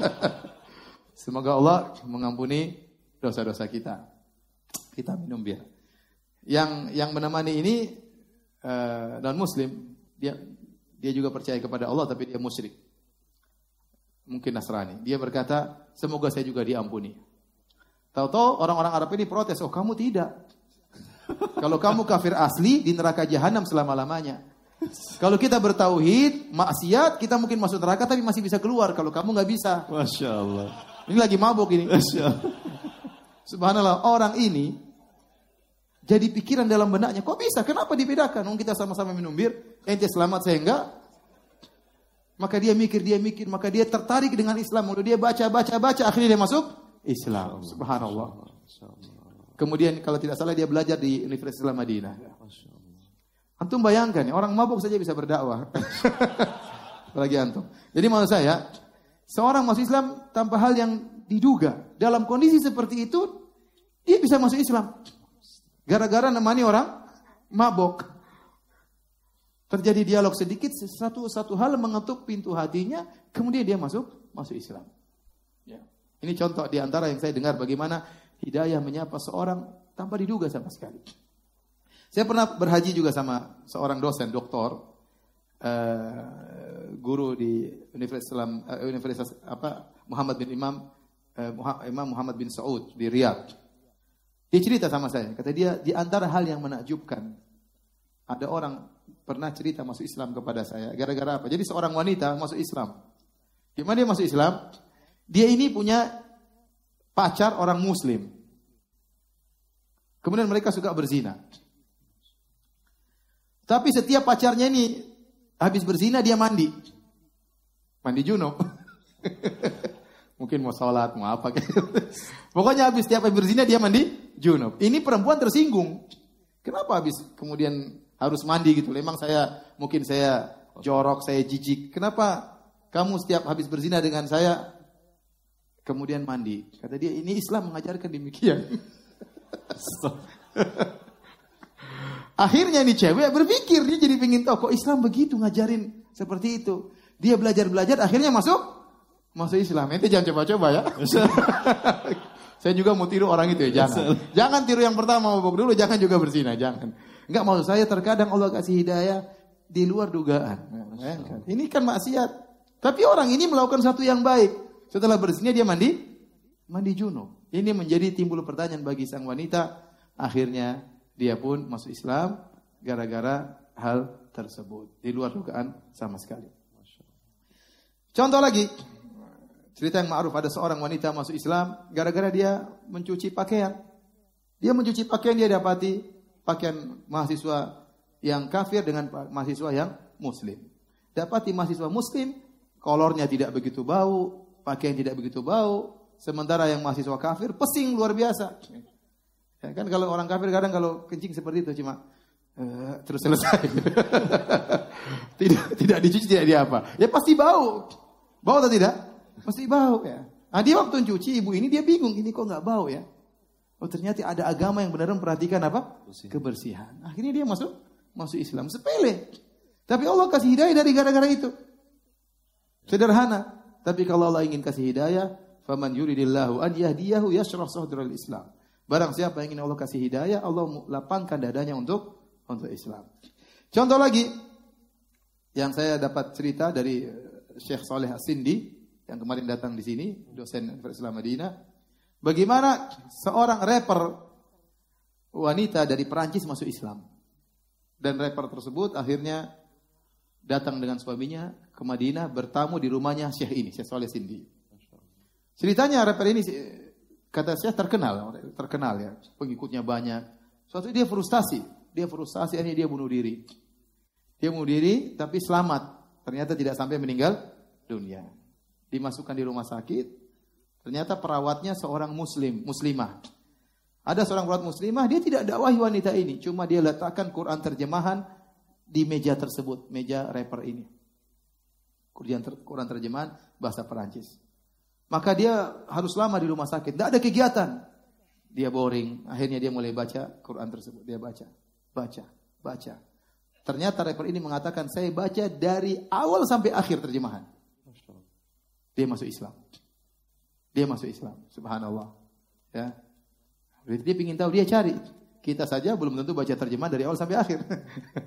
semoga Allah mengampuni dosa-dosa kita. Kita minum bir. Yang yang menemani ini uh, non muslim, dia dia juga percaya kepada Allah tapi dia musyrik mungkin Nasrani. Dia berkata, semoga saya juga diampuni. Tahu-tahu orang-orang Arab ini protes, oh kamu tidak. Kalau kamu kafir asli di neraka jahanam selama-lamanya. Kalau kita bertauhid, maksiat, kita mungkin masuk neraka tapi masih bisa keluar. Kalau kamu nggak bisa. Masya Allah. Ini lagi mabuk ini. Masya Allah. Subhanallah, orang ini jadi pikiran dalam benaknya. Kok bisa? Kenapa dibedakan? Kita sama-sama minum bir, ente selamat saya enggak. Maka dia mikir, dia mikir, maka dia tertarik dengan Islam. Lalu dia baca, baca, baca, akhirnya dia masuk Islam. Subhanallah. Kemudian kalau tidak salah dia belajar di Universitas Islam Madinah. Antum bayangkan, orang mabuk saja bisa berdakwah. Apalagi antum. Jadi maksud saya, seorang masuk Islam tanpa hal yang diduga. Dalam kondisi seperti itu, dia bisa masuk Islam. Gara-gara nemani orang mabuk. Terjadi dialog sedikit, satu satu hal mengetuk pintu hatinya, kemudian dia masuk masuk Islam. Ya. Ini contoh di antara yang saya dengar bagaimana hidayah menyapa seorang tanpa diduga sama sekali. Saya pernah berhaji juga sama seorang dosen, doktor, uh, guru di Universitas Islam, uh, Universitas apa Muhammad bin Imam, uh, Imam Muhammad bin Saud di Riyadh. Dia cerita sama saya, kata dia di antara hal yang menakjubkan ada orang pernah cerita masuk Islam kepada saya. Gara-gara apa? Jadi seorang wanita masuk Islam. Gimana dia masuk Islam? Dia ini punya pacar orang Muslim. Kemudian mereka suka berzina. Tapi setiap pacarnya ini habis berzina dia mandi. Mandi junub. Mungkin mau sholat, mau apa gitu. Pokoknya habis setiap habis berzina dia mandi junub. Ini perempuan tersinggung. Kenapa habis kemudian harus mandi gitu. Memang saya mungkin saya jorok, saya jijik. Kenapa kamu setiap habis berzina dengan saya kemudian mandi? Kata dia, ini Islam mengajarkan demikian. Akhirnya ini cewek berpikir, dia jadi pingin tahu kok Islam begitu ngajarin seperti itu. Dia belajar-belajar, akhirnya masuk masuk Islam. Itu jangan coba-coba ya. Saya juga mau tiru orang itu ya, jangan. Jangan tiru yang pertama mabuk dulu, jangan juga berzina, jangan. Enggak maksud saya terkadang Allah kasih hidayah di luar dugaan. Ini kan maksiat. Tapi orang ini melakukan satu yang baik. Setelah berzina dia mandi Mandi junub. Ini menjadi timbul pertanyaan bagi sang wanita. Akhirnya dia pun masuk Islam gara-gara hal tersebut. Di luar dugaan sama sekali. Contoh lagi, cerita yang ma'ruf ada seorang wanita masuk Islam gara-gara dia mencuci pakaian. Dia mencuci pakaian dia dapati pakaian mahasiswa yang kafir dengan mahasiswa yang muslim. Dapati mahasiswa muslim kolornya tidak begitu bau, pakaian tidak begitu bau, sementara yang mahasiswa kafir pesing luar biasa. Ya, kan kalau orang kafir kadang kalau kencing seperti itu cuma uh, terus selesai. tidak tidak dicuci tidak diapa. Ya pasti bau. Bau atau tidak? Pasti bau ya. Nah dia waktu cuci ibu ini dia bingung ini kok nggak bau ya. Oh ternyata ada agama yang benar memperhatikan apa? Kebersihan. Akhirnya dia masuk masuk Islam sepele. Tapi Allah kasih hidayah dari gara-gara itu. Sederhana. Tapi kalau Allah ingin kasih hidayah, faman yuridillahu an yahdiyahu yashrah sadral Islam. Barang siapa yang ingin Allah kasih hidayah, Allah lapangkan dadanya untuk untuk Islam. Contoh lagi yang saya dapat cerita dari Syekh Saleh Asindi yang kemarin datang di sini, dosen Universitas Madinah. Bagaimana seorang rapper wanita dari Perancis masuk Islam. Dan rapper tersebut akhirnya datang dengan suaminya ke Madinah bertamu di rumahnya Syekh ini, Syekh Saleh Sindi. Ceritanya rapper ini kata Syekh terkenal, terkenal ya, pengikutnya banyak. Suatu dia frustasi, dia frustasi akhirnya dia bunuh diri. Dia bunuh diri tapi selamat. Ternyata tidak sampai meninggal dunia. Dimasukkan di rumah sakit. Ternyata perawatnya seorang muslim, muslimah. Ada seorang perawat muslimah, dia tidak dakwahi wanita ini. Cuma dia letakkan Quran terjemahan di meja tersebut, meja rapper ini. Quran, ter, Quran terjemahan bahasa Perancis. Maka dia harus lama di rumah sakit. Tidak ada kegiatan. Dia boring. Akhirnya dia mulai baca Quran tersebut. Dia baca, baca, baca. Ternyata rapper ini mengatakan saya baca dari awal sampai akhir terjemahan. Dia masuk Islam. Dia masuk Islam. Subhanallah. Ya. Berarti dia ingin tahu, dia cari. Kita saja belum tentu baca terjemahan dari awal sampai akhir.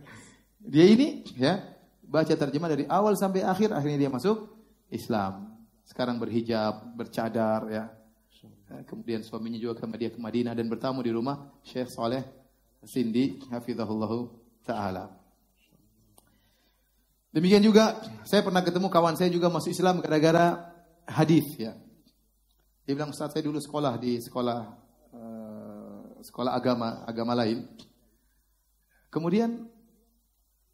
dia ini ya baca terjemahan dari awal sampai akhir, akhirnya dia masuk Islam. Sekarang berhijab, bercadar ya. Kemudian suaminya juga ke dia ke Madinah dan bertamu di rumah Syekh Saleh Sindi hafizahullah taala. Demikian juga saya pernah ketemu kawan saya juga masuk Islam gara-gara hadis ya. Dia bilang saat saya dulu sekolah di sekolah uh, sekolah agama agama lain. Kemudian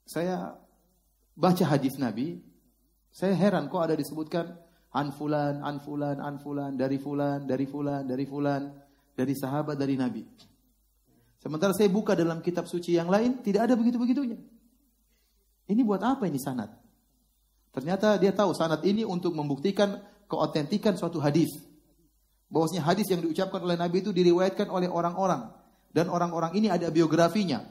saya baca hadis Nabi, saya heran kok ada disebutkan anfulan, anfulan, anfulan dari fulan, dari fulan, dari fulan, dari sahabat, dari Nabi. Sementara saya buka dalam kitab suci yang lain tidak ada begitu-begitunya. Ini buat apa ini sanat? Ternyata dia tahu sanat ini untuk membuktikan keotentikan suatu hadis. Bahwasanya hadis yang diucapkan oleh Nabi itu diriwayatkan oleh orang-orang dan orang-orang ini ada biografinya.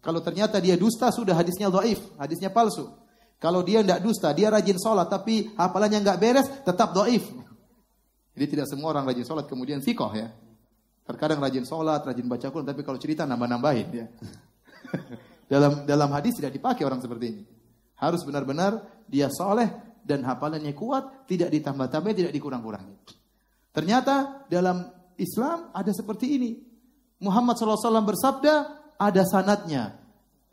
Kalau ternyata dia dusta sudah hadisnya dhaif, hadisnya palsu. Kalau dia tidak dusta, dia rajin sholat tapi hafalannya nggak beres, tetap dhaif. Jadi tidak semua orang rajin sholat kemudian sikoh ya. Terkadang rajin sholat, rajin baca Quran, tapi kalau cerita nambah-nambahin ya. Dalam dalam hadis tidak dipakai orang seperti ini. Harus benar-benar dia soleh dan hafalannya kuat, tidak ditambah-tambah, tidak dikurang-kurangi. Ternyata dalam Islam ada seperti ini. Muhammad SAW bersabda, ada sanatnya.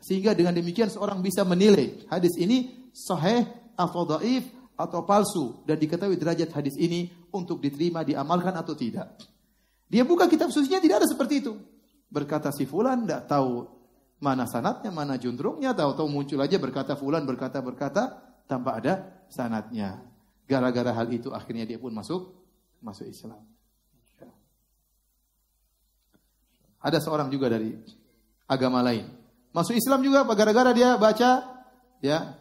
Sehingga dengan demikian seorang bisa menilai hadis ini sahih atau daif atau palsu dan diketahui derajat hadis ini untuk diterima, diamalkan atau tidak. Dia buka kitab sucinya tidak ada seperti itu. Berkata si fulan tidak tahu Mana sanatnya, mana jundrungnya, tahu-tahu muncul aja berkata fulan, berkata-berkata tanpa ada sanatnya. Gara-gara hal itu akhirnya dia pun masuk masuk Islam. Ada seorang juga dari agama lain. Masuk Islam juga? Gara-gara dia baca ya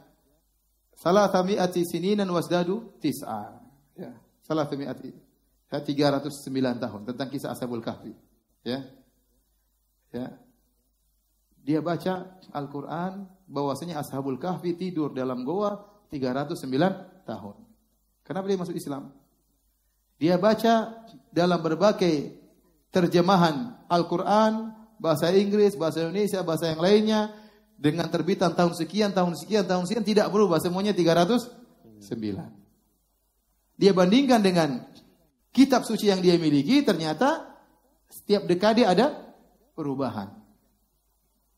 salah tamiati sininan wasdadu tis'a. Ya, salah tamiati ya, 309 tahun tentang kisah Ashabul Kahfi. Ya. Ya, dia baca Al-Quran bahwasanya Ashabul Kahfi tidur dalam goa 309 tahun. Kenapa dia masuk Islam? Dia baca dalam berbagai terjemahan Al-Quran, bahasa Inggris, bahasa Indonesia, bahasa yang lainnya, dengan terbitan tahun sekian, tahun sekian, tahun sekian, tidak berubah, semuanya 309. Dia bandingkan dengan kitab suci yang dia miliki ternyata setiap dekade ada perubahan.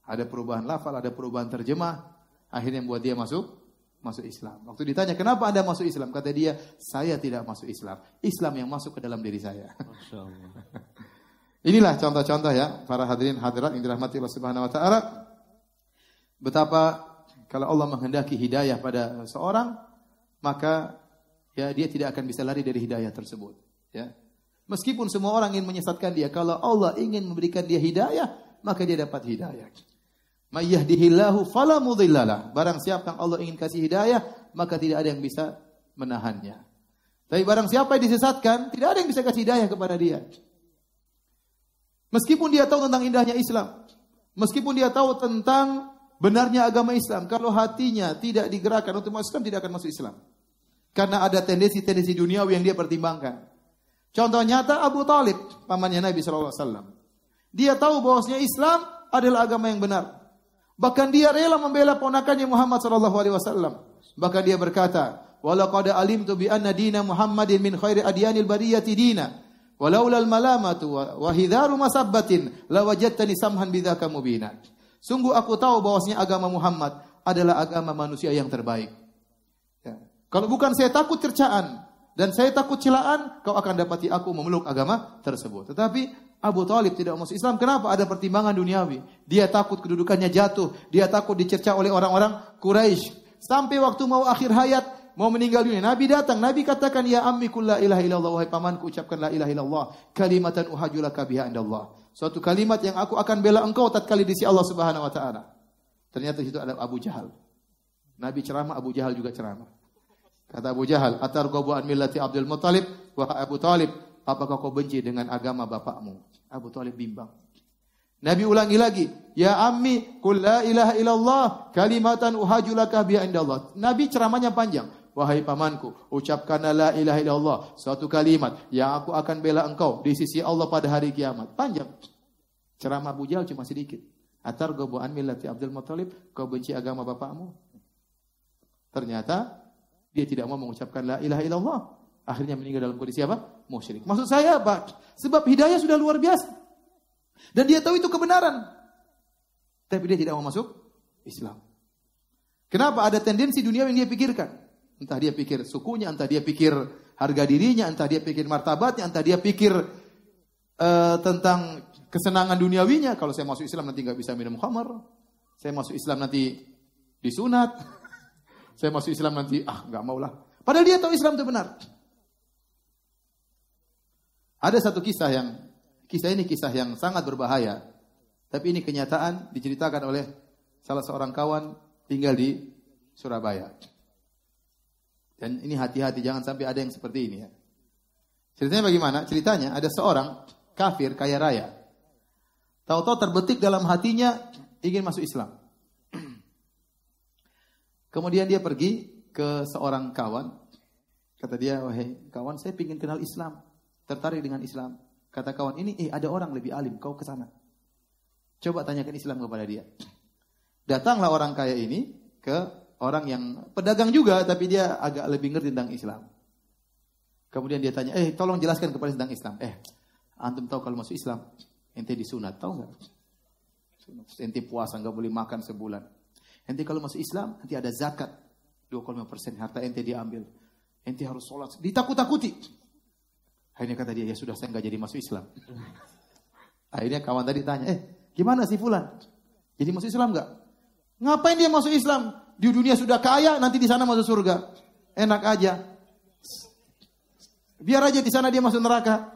Ada perubahan lafal, ada perubahan terjemah, akhirnya membuat dia masuk masuk Islam. Waktu ditanya, "Kenapa Anda masuk Islam?" Kata dia, "Saya tidak masuk Islam. Islam yang masuk ke dalam diri saya." Inilah contoh-contoh ya, para hadirin hadirat yang dirahmati Allah Subhanahu wa taala. Betapa kalau Allah menghendaki hidayah pada seorang, maka ya dia tidak akan bisa lari dari hidayah tersebut, ya. Meskipun semua orang ingin menyesatkan dia, kalau Allah ingin memberikan dia hidayah, maka dia dapat hidayah. Mayyahdihillahu fala mudhillalah. Barang siapa yang Allah ingin kasih hidayah, maka tidak ada yang bisa menahannya. Tapi barang siapa yang disesatkan, tidak ada yang bisa kasih hidayah kepada dia. Meskipun dia tahu tentang indahnya Islam, meskipun dia tahu tentang benarnya agama Islam, kalau hatinya tidak digerakkan untuk masuk Islam, tidak akan masuk Islam. Karena ada tendensi-tendensi duniawi yang dia pertimbangkan. Contoh nyata Abu Talib, pamannya Nabi SAW. Dia tahu bahwasanya Islam adalah agama yang benar. Bahkan dia rela membela ponakannya Muhammad sallallahu alaihi wasallam. Bahkan dia berkata, "Walaqad alimtu bi anna dina Muhammadin min khairi adyanil bariyati dina." Walaula al-malamatu wa hidharu masabbatin lawajadtani samhan bidzaka mubina. Sungguh aku tahu bahwasanya agama Muhammad adalah agama manusia yang terbaik. Ya. Kalau bukan saya takut cercaan dan saya takut celaan, kau akan dapati aku memeluk agama tersebut. Tetapi Abu Talib tidak masuk Islam. Kenapa? Ada pertimbangan duniawi. Dia takut kedudukannya jatuh. Dia takut dicerca oleh orang-orang Quraisy. Sampai waktu mau akhir hayat, mau meninggal dunia. Nabi datang. Nabi katakan, Ya ammi kulla ilaha illallah. Wahai pamanku, ucapkan la ilaha illallah. Kalimatan uhajulaka biha indallah. Suatu kalimat yang aku akan bela engkau tatkala di sisi Allah Subhanahu wa taala. Ternyata situ ada Abu Jahal. Nabi ceramah, Abu Jahal juga ceramah. Kata Abu Jahal, "Atar an millati Abdul Muttalib wa Abu Talib, apakah kau benci dengan agama bapakmu?" Abu Talib bimbang. Nabi ulangi lagi, "Ya ammi, qul la ilaha illallah, kalimatan uhajulaka bi indallah." Nabi ceramahnya panjang. Wahai pamanku, ucapkan la ilaha illallah, suatu kalimat yang aku akan bela engkau di sisi Allah pada hari kiamat. Panjang. Ceramah Abu Jahal cuma sedikit. Atar gobu an millati Abdul Muttalib, kau benci agama bapakmu? Ternyata dia tidak mau mengucapkan la ilaha illallah. Akhirnya meninggal dalam kondisi apa? Musyrik. Maksud saya apa? Sebab hidayah sudah luar biasa. Dan dia tahu itu kebenaran. Tapi dia tidak mau masuk Islam. Kenapa? Ada tendensi dunia yang dia pikirkan. Entah dia pikir sukunya, entah dia pikir harga dirinya, entah dia pikir martabatnya, entah dia pikir uh, tentang kesenangan duniawinya. Kalau saya masuk Islam nanti nggak bisa minum khamar. Saya masuk Islam nanti disunat. saya masuk Islam nanti ah nggak maulah. Padahal dia tahu Islam itu benar. Ada satu kisah yang kisah ini kisah yang sangat berbahaya. Tapi ini kenyataan diceritakan oleh salah seorang kawan tinggal di Surabaya. Dan ini hati-hati jangan sampai ada yang seperti ini ya. Ceritanya bagaimana? Ceritanya ada seorang kafir kaya raya. Tahu-tahu terbetik dalam hatinya ingin masuk Islam. Kemudian dia pergi ke seorang kawan. Kata dia, wahai kawan saya ingin kenal Islam tertarik dengan Islam. Kata kawan ini, eh ada orang lebih alim, kau ke sana. Coba tanyakan Islam kepada dia. Datanglah orang kaya ini ke orang yang pedagang juga, tapi dia agak lebih ngerti tentang Islam. Kemudian dia tanya, eh tolong jelaskan kepada tentang Islam. Eh, antum tahu kalau masuk Islam, ente disunat, tahu nggak? Ente puasa nggak boleh makan sebulan. Ente kalau masuk Islam nanti ada zakat 25 persen harta ente diambil. Ente harus sholat. Ditakut-takuti. Akhirnya kata dia, ya sudah saya nggak jadi masuk Islam. Akhirnya kawan tadi tanya, eh gimana sih Fulan? Jadi masuk Islam nggak? Ngapain dia masuk Islam? Di dunia sudah kaya, nanti di sana masuk surga. Enak aja. Biar aja di sana dia masuk neraka.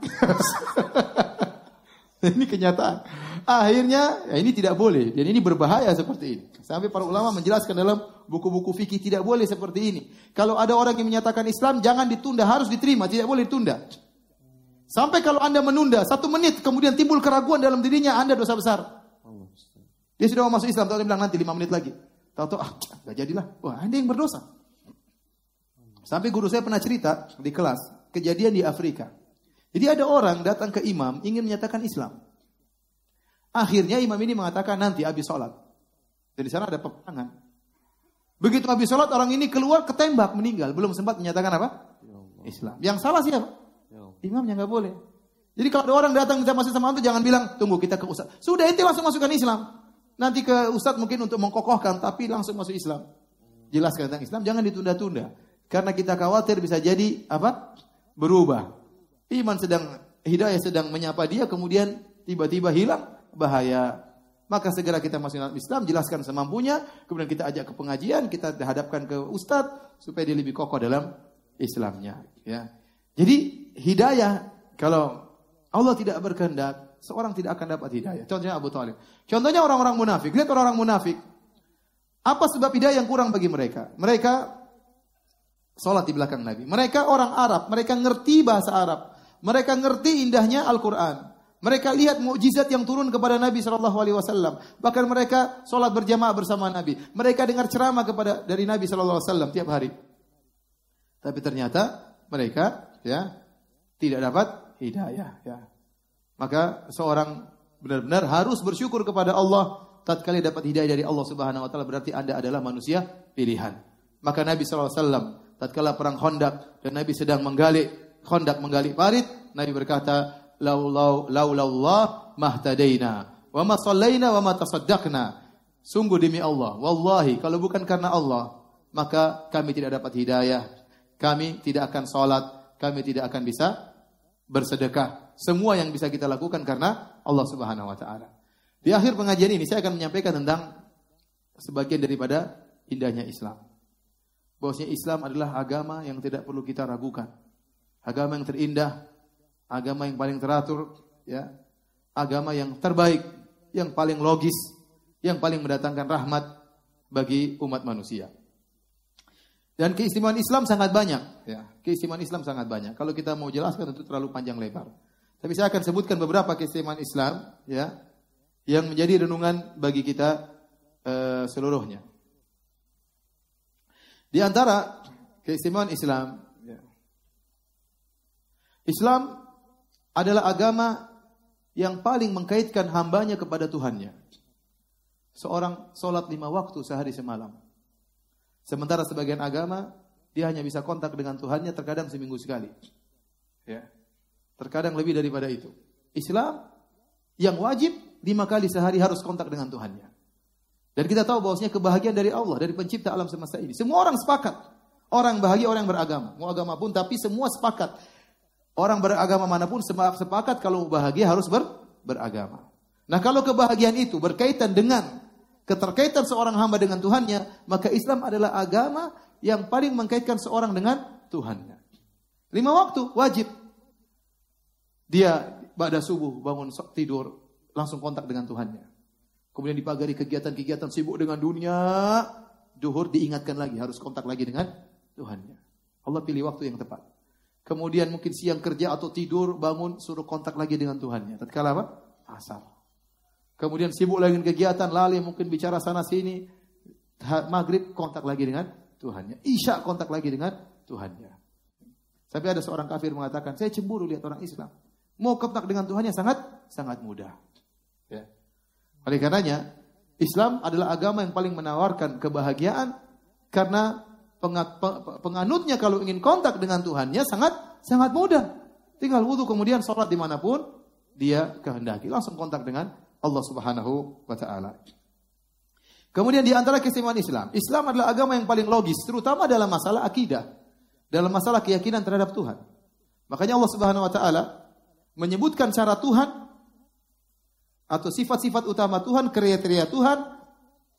ini kenyataan. Akhirnya ya ini tidak boleh dan ini berbahaya seperti ini. Sampai para ulama menjelaskan dalam buku-buku fikih tidak boleh seperti ini. Kalau ada orang yang menyatakan Islam jangan ditunda, harus diterima, tidak boleh ditunda. Sampai kalau Anda menunda satu menit, kemudian timbul keraguan dalam dirinya, Anda dosa besar. Dia sudah mau masuk Islam, dia bilang nanti lima menit lagi. Tahu-tahu, ah, gak jadilah. Wah, Anda yang berdosa. Sampai guru saya pernah cerita di kelas, kejadian di Afrika. Jadi ada orang datang ke imam, ingin menyatakan Islam. Akhirnya imam ini mengatakan nanti habis sholat. Dan di sana ada peperangan. Begitu habis sholat, orang ini keluar ketembak, meninggal. Belum sempat menyatakan apa? Ya Islam. Yang salah siapa? Ya Imamnya nggak boleh. Jadi kalau ada orang datang minta masuk sama antum jangan bilang tunggu kita ke ustaz. Sudah ente langsung masukkan Islam. Nanti ke ustaz mungkin untuk mengkokohkan tapi langsung masuk Islam. Jelaskan tentang Islam jangan ditunda-tunda. Karena kita khawatir bisa jadi apa? Berubah. Iman sedang hidayah sedang menyapa dia kemudian tiba-tiba hilang bahaya. Maka segera kita masuk dalam Islam, jelaskan semampunya, kemudian kita ajak ke pengajian, kita hadapkan ke ustadz supaya dia lebih kokoh dalam Islamnya. Ya. Jadi hidayah kalau Allah tidak berkehendak, seorang tidak akan dapat hidayah. Contohnya Abu Talib. Contohnya orang-orang munafik. Lihat orang-orang munafik. Apa sebab hidayah yang kurang bagi mereka? Mereka sholat di belakang Nabi. Mereka orang Arab. Mereka ngerti bahasa Arab. Mereka ngerti indahnya Al-Quran. Mereka lihat mukjizat yang turun kepada Nabi Shallallahu Alaihi Wasallam. Bahkan mereka sholat berjamaah bersama Nabi. Mereka dengar ceramah kepada dari Nabi Shallallahu Alaihi Wasallam tiap hari. Tapi ternyata mereka ya tidak dapat hidayah. Ya. Maka seorang benar-benar harus bersyukur kepada Allah tatkala dapat hidayah dari Allah Subhanahu wa taala berarti Anda adalah manusia pilihan. Maka Nabi wasallam tatkala perang Khandaq dan Nabi sedang menggali Khandaq menggali parit, Nabi berkata, laulau laulallah mahtadaina wa ma sallaina wa ma tasaddaqna. Sungguh demi Allah, wallahi kalau bukan karena Allah, maka kami tidak dapat hidayah, kami tidak akan salat, kami tidak akan bisa bersedekah. Semua yang bisa kita lakukan karena Allah Subhanahu wa taala. Di akhir pengajian ini saya akan menyampaikan tentang sebagian daripada indahnya Islam. Bahwasanya Islam adalah agama yang tidak perlu kita ragukan. Agama yang terindah, agama yang paling teratur, ya, agama yang terbaik, yang paling logis, yang paling mendatangkan rahmat bagi umat manusia. Dan keistimewaan Islam sangat banyak, ya. Keistimewaan Islam sangat banyak. Kalau kita mau jelaskan tentu terlalu panjang lebar. Tapi saya akan sebutkan beberapa keistimewaan Islam, ya, yang menjadi renungan bagi kita uh, seluruhnya. Di antara keistimewaan Islam, ya. Islam adalah agama yang paling mengkaitkan hambanya kepada Tuhannya. Seorang sholat lima waktu sehari semalam. Sementara sebagian agama, dia hanya bisa kontak dengan Tuhannya terkadang seminggu sekali. Ya. Terkadang lebih daripada itu. Islam yang wajib lima kali sehari harus kontak dengan Tuhannya. Dan kita tahu bahwasanya kebahagiaan dari Allah, dari pencipta alam semesta ini. Semua orang sepakat. Orang bahagia, orang beragama. Mau agama pun, tapi semua sepakat. Orang beragama mana pun sepakat kalau bahagia harus ber, beragama. Nah kalau kebahagiaan itu berkaitan dengan keterkaitan seorang hamba dengan Tuhannya, maka Islam adalah agama yang paling mengkaitkan seorang dengan Tuhannya. Lima waktu wajib. Dia pada subuh bangun tidur langsung kontak dengan Tuhannya. Kemudian dipagari kegiatan-kegiatan sibuk dengan dunia, duhur diingatkan lagi harus kontak lagi dengan Tuhannya. Allah pilih waktu yang tepat. Kemudian mungkin siang kerja atau tidur, bangun, suruh kontak lagi dengan Tuhannya. Tatkala apa? Asar. Kemudian sibuk lagi dengan kegiatan, lalai mungkin bicara sana sini. Maghrib kontak lagi dengan Tuhannya. Isya kontak lagi dengan Tuhannya. Tapi ada seorang kafir mengatakan, saya cemburu lihat orang Islam. Mau kontak dengan Tuhannya sangat sangat mudah. Ya. Oleh karenanya, Islam adalah agama yang paling menawarkan kebahagiaan karena penganutnya kalau ingin kontak dengan Tuhannya sangat sangat mudah. Tinggal wudhu kemudian sholat di mana pun dia kehendaki. Langsung kontak dengan Allah subhanahu wa ta'ala. Kemudian di antara keistimewaan Islam. Islam adalah agama yang paling logis. Terutama dalam masalah akidah. Dalam masalah keyakinan terhadap Tuhan. Makanya Allah subhanahu wa ta'ala menyebutkan cara Tuhan atau sifat-sifat utama Tuhan, kriteria Tuhan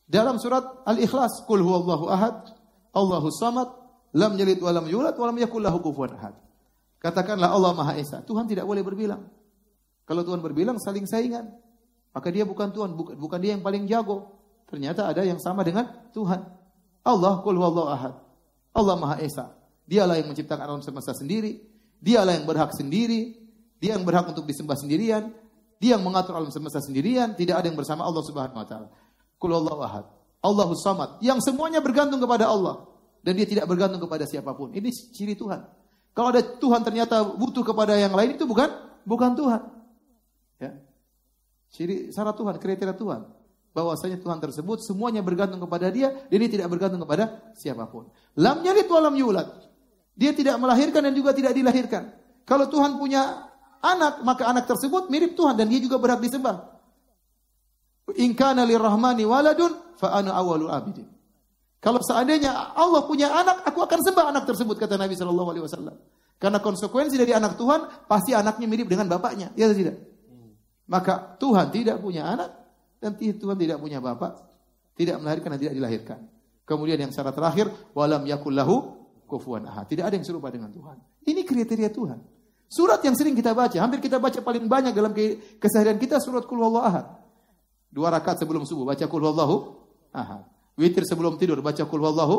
dalam surat Al-Ikhlas. Qul huwallahu ahad, Allahu samad, lam yalid wa lam yulad wa lam yakul lahu kufuwan ahad. Katakanlah Allah Maha Esa. Tuhan tidak boleh berbilang. Kalau Tuhan berbilang saling saingan. Maka dia bukan Tuhan, bukan, bukan dia yang paling jago. Ternyata ada yang sama dengan Tuhan. Allah kul huwallahu ahad. Allah Maha Esa. Dialah yang menciptakan alam semesta sendiri. Dialah yang berhak sendiri. Dia yang berhak untuk disembah sendirian. Dia yang mengatur alam semesta sendirian. Tidak ada yang bersama Allah Subhanahu wa taala. Kul huwallahu ahad. Allahus Samad, yang semuanya bergantung kepada Allah dan dia tidak bergantung kepada siapa pun. Ini ciri Tuhan. Kalau ada Tuhan ternyata butuh kepada yang lain itu bukan bukan Tuhan. Ya. Ciri syarat Tuhan, kriteria Tuhan. Bahwasanya Tuhan tersebut semuanya bergantung kepada dia dan dia tidak bergantung kepada siapa pun. Lam yalid wa lam yulad. Dia tidak melahirkan dan juga tidak dilahirkan. Kalau Tuhan punya anak, maka anak tersebut mirip Tuhan dan dia juga berhak disembah. In kana lirrahmani waladun fa ana awwalul abidin. Kalau seandainya Allah punya anak, aku akan sembah anak tersebut kata Nabi Shallallahu alaihi wasallam. Karena konsekuensi dari anak Tuhan pasti anaknya mirip dengan bapaknya, ya tidak? Maka Tuhan tidak punya anak dan Tuhan tidak punya bapak, tidak melahirkan dan tidak dilahirkan. Kemudian yang syarat terakhir, walam yakullahu kufuwan ahad. Tidak ada yang serupa dengan Tuhan. Ini kriteria Tuhan. Surat yang sering kita baca, hampir kita baca paling banyak dalam keseharian kita surat Qul Huwallahu Ahad. Dua rakaat sebelum subuh baca Qul Huwallahu Ahad. Witir sebelum tidur baca Qul Huwallahu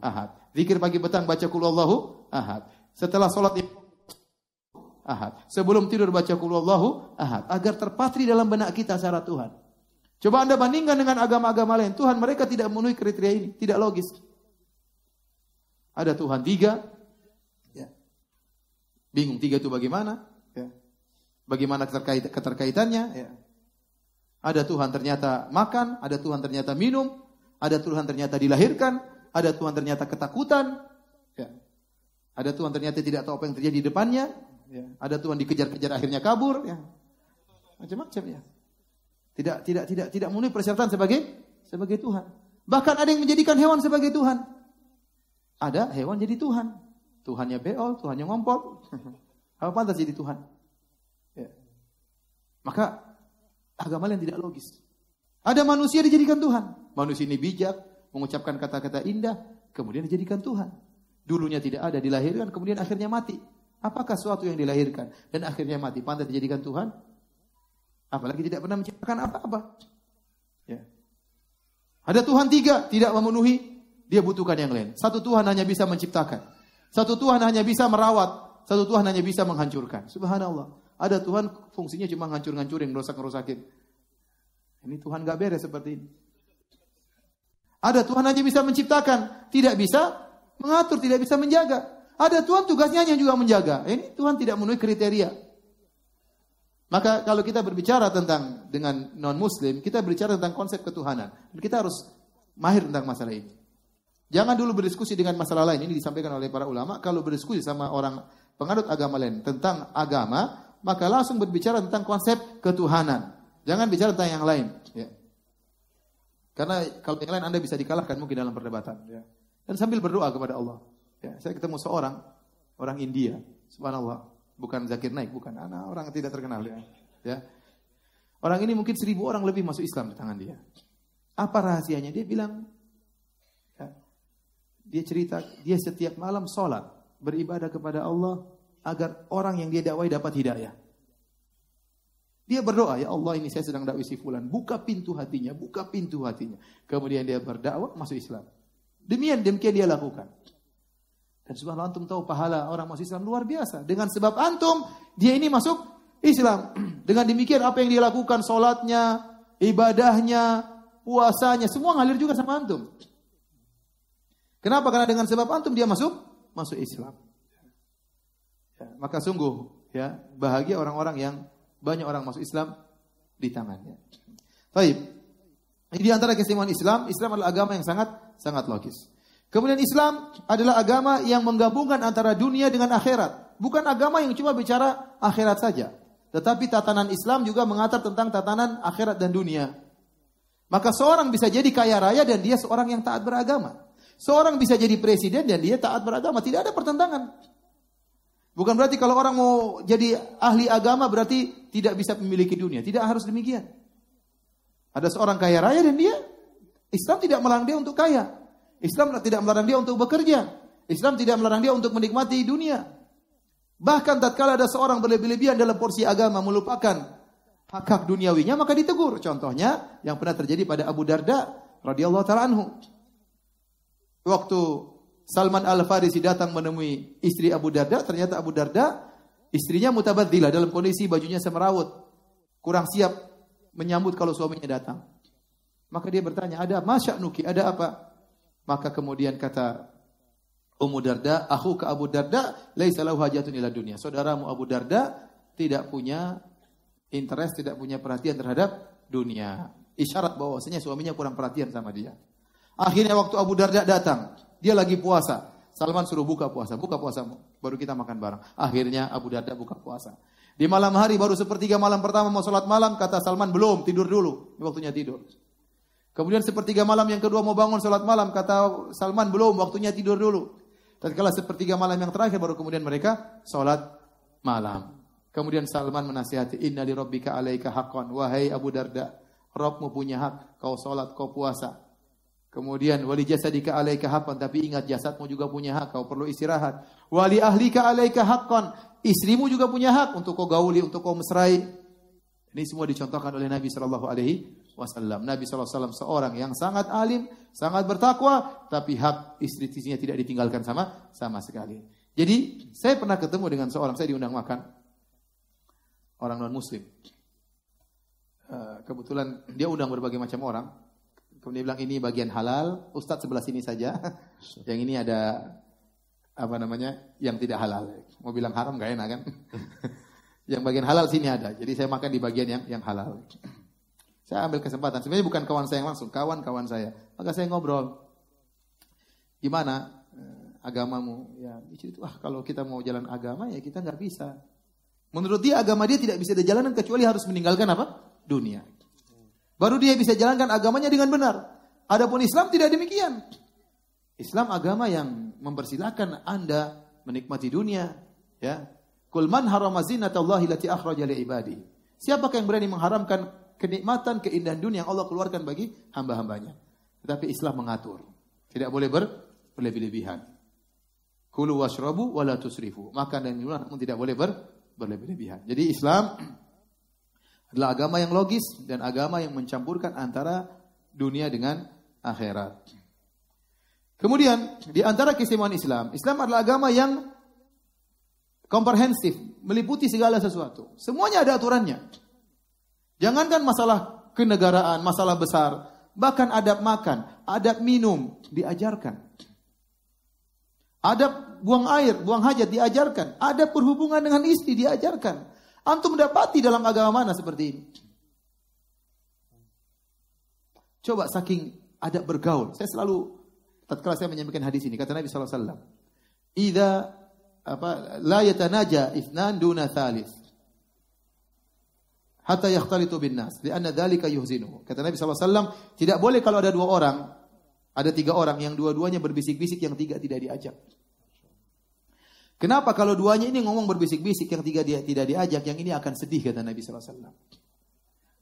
Ahad. Zikir pagi petang baca Qul Huwallahu Ahad. Setelah sholat Ahad. Sebelum tidur baca Qul Huwallahu Ahad agar terpatri dalam benak kita syarat Tuhan. Coba Anda bandingkan dengan agama-agama lain. Tuhan mereka tidak memenuhi kriteria ini, tidak logis. Ada Tuhan tiga. Ya. Bingung tiga itu bagaimana? Ya. Bagaimana keterkait, keterkaitannya? Ya. Ada Tuhan ternyata makan, ada Tuhan ternyata minum, ada Tuhan ternyata dilahirkan, ada Tuhan ternyata ketakutan, ya. ada Tuhan ternyata tidak tahu apa yang terjadi di depannya, ya. ada Tuhan dikejar-kejar akhirnya kabur, ya. macam-macam ya. Tidak tidak tidak tidak memenuhi persyaratan sebagai sebagai Tuhan. Bahkan ada yang menjadikan hewan sebagai Tuhan. Ada hewan jadi Tuhan. Tuhannya beol, Tuhannya ngompol. Apa pantas jadi Tuhan? Ya. Maka agama yang tidak logis. Ada manusia dijadikan Tuhan. Manusia ini bijak, mengucapkan kata-kata indah, kemudian dijadikan Tuhan. Dulunya tidak ada, dilahirkan, kemudian akhirnya mati. Apakah suatu yang dilahirkan dan akhirnya mati pantas dijadikan Tuhan? Apalagi tidak pernah menciptakan apa-apa. Ya. Ada Tuhan tiga, tidak memenuhi dia butuhkan yang lain. Satu Tuhan hanya bisa menciptakan. Satu Tuhan hanya bisa merawat. Satu Tuhan hanya bisa menghancurkan. Subhanallah. Ada Tuhan fungsinya cuma ngancur-ngancurin, ngerusak-ngerusakin. Ini Tuhan gak beres seperti ini. Ada Tuhan hanya bisa menciptakan, tidak bisa mengatur, tidak bisa menjaga. Ada Tuhan tugasnya hanya juga menjaga. Ini Tuhan tidak memenuhi kriteria. Maka kalau kita berbicara tentang dengan non muslim, kita berbicara tentang konsep ketuhanan. Kita harus mahir tentang masalah ini. Jangan dulu berdiskusi dengan masalah lain. Ini disampaikan oleh para ulama. Kalau berdiskusi sama orang pengadut agama lain tentang agama, maka langsung berbicara tentang konsep ketuhanan. Jangan bicara tentang yang lain. Ya. Karena kalau yang lain Anda bisa dikalahkan mungkin dalam perdebatan. Ya. Dan sambil berdoa kepada Allah. Ya, saya ketemu seorang orang India, subhanallah, bukan Zakir Naik, bukan anak orang tidak terkenal ya. ya. Orang ini mungkin seribu orang lebih masuk Islam di tangan dia. Apa rahasianya? Dia bilang, dia cerita, dia setiap malam sholat, beribadah kepada Allah agar orang yang dia dakwai dapat hidayah. Dia berdoa, ya Allah ini saya sedang dakwai si fulan, buka pintu hatinya, buka pintu hatinya. Kemudian dia berdakwah masuk Islam. Demikian demikian dia lakukan. Dan subhanallah antum tahu pahala orang masuk Islam luar biasa. Dengan sebab antum, dia ini masuk Islam. Dengan demikian apa yang dia lakukan, sholatnya, ibadahnya, puasanya, semua ngalir juga sama antum. Kenapa? Karena dengan sebab antum dia masuk masuk Islam. Ya, maka sungguh ya bahagia orang-orang yang banyak orang masuk Islam di tangannya. Baik. Ini di antara keistimewaan Islam, Islam adalah agama yang sangat sangat logis. Kemudian Islam adalah agama yang menggabungkan antara dunia dengan akhirat. Bukan agama yang cuma bicara akhirat saja. Tetapi tatanan Islam juga mengatur tentang tatanan akhirat dan dunia. Maka seorang bisa jadi kaya raya dan dia seorang yang taat beragama. Seorang bisa jadi presiden dan dia taat beragama, tidak ada pertentangan. Bukan berarti kalau orang mau jadi ahli agama berarti tidak bisa memiliki dunia. Tidak harus demikian. Ada seorang kaya raya dan dia Islam tidak melarang untuk kaya. Islam tidak melarang dia untuk bekerja. Islam tidak melarang dia untuk menikmati dunia. Bahkan tatkala ada seorang berlebih-lebihan dalam porsi agama melupakan hak-hak duniawinya maka ditegur. Contohnya yang pernah terjadi pada Abu Darda radhiyallahu taala anhu. Waktu Salman Al-Farisi datang menemui istri Abu Darda, ternyata Abu Darda istrinya mutabadzilah dalam kondisi bajunya semerawut, kurang siap menyambut kalau suaminya datang. Maka dia bertanya, "Ada masya nuki, ada apa?" Maka kemudian kata Ummu Darda, "Aku ke Abu Darda, laisa lahu hajatun ila dunia." Saudaramu Abu Darda tidak punya interest, tidak punya perhatian terhadap dunia. Isyarat bahwasanya suaminya kurang perhatian sama dia. Akhirnya waktu Abu Darda datang, dia lagi puasa. Salman suruh buka puasa, buka puasamu, baru kita makan bareng. Akhirnya Abu Darda buka puasa. Di malam hari baru sepertiga malam pertama mau sholat malam, kata Salman belum, tidur dulu, waktunya tidur. Kemudian sepertiga malam yang kedua mau bangun sholat malam, kata Salman belum, waktunya tidur dulu. Tatkala sepertiga malam yang terakhir baru kemudian mereka sholat malam. Kemudian Salman menasihati, Inna li rabbika alaika haqqan. Wahai Abu Darda, Rabbmu punya hak, kau sholat, kau puasa. Kemudian wali jasadika alaika haqqan, tapi ingat jasadmu juga punya hak, kau perlu istirahat. Wali ahlika alaika haqqan, istrimu juga punya hak untuk kau gauli, untuk kau mesrai. Ini semua dicontohkan oleh Nabi Shallallahu Alaihi Wasallam. Nabi Wasallam seorang yang sangat alim, sangat bertakwa, tapi hak istri-istrinya tidak ditinggalkan sama sama sekali. Jadi saya pernah ketemu dengan seorang, saya diundang makan orang non Muslim. Eh, kebetulan dia undang berbagai macam orang. Kemudian dia bilang ini bagian halal, Ustadz sebelah sini saja. yang ini ada apa namanya yang tidak halal. Mau bilang haram gak enak kan? yang bagian halal sini ada. Jadi saya makan di bagian yang yang halal. Saya ambil kesempatan. Sebenarnya bukan kawan saya yang langsung, kawan-kawan saya. Maka saya ngobrol. Gimana eh, agamamu? Ya, itu ah kalau kita mau jalan agama ya kita nggak bisa. Menurut dia agama dia tidak bisa dijalankan kecuali harus meninggalkan apa? Dunia. Baru dia bisa jalankan agamanya dengan benar. Adapun Islam tidak demikian. Islam agama yang mempersilahkan Anda menikmati dunia, ya. Kul man harama zinatallahi lati akhraja ibadi. Siapakah yang berani mengharamkan kenikmatan, keindahan dunia yang Allah keluarkan bagi hamba-hambanya? Tetapi Islam mengatur. Tidak boleh ber berlebih-lebihan. Kulu washrabu wala tusrifu. Makan dan minum namun tidak boleh ber berlebih-lebihan. Jadi Islam adalah agama yang logis dan agama yang mencampurkan antara dunia dengan akhirat. Kemudian di antara keistimewaan Islam, Islam adalah agama yang komprehensif, meliputi segala sesuatu. Semuanya ada aturannya. Jangankan masalah kenegaraan, masalah besar, bahkan adab makan, adab minum diajarkan. Adab buang air, buang hajat diajarkan. Adab berhubungan dengan istri diajarkan. Antum mendapati dalam agama mana seperti ini? Coba saking ada bergaul. Saya selalu tatkala saya menyampaikan hadis ini kata Nabi sallallahu alaihi wasallam, "Idza apa la yatanaja ithnan duna thalith." Hatta yakhtalitu bin nas, lianna dzalika yuhzinu. Kata Nabi wasallam, tidak boleh kalau ada dua orang, ada tiga orang yang dua-duanya berbisik-bisik, yang tiga tidak diajak. Kenapa kalau duanya ini ngomong berbisik-bisik, yang tiga dia tidak diajak, yang ini akan sedih kata Nabi SAW.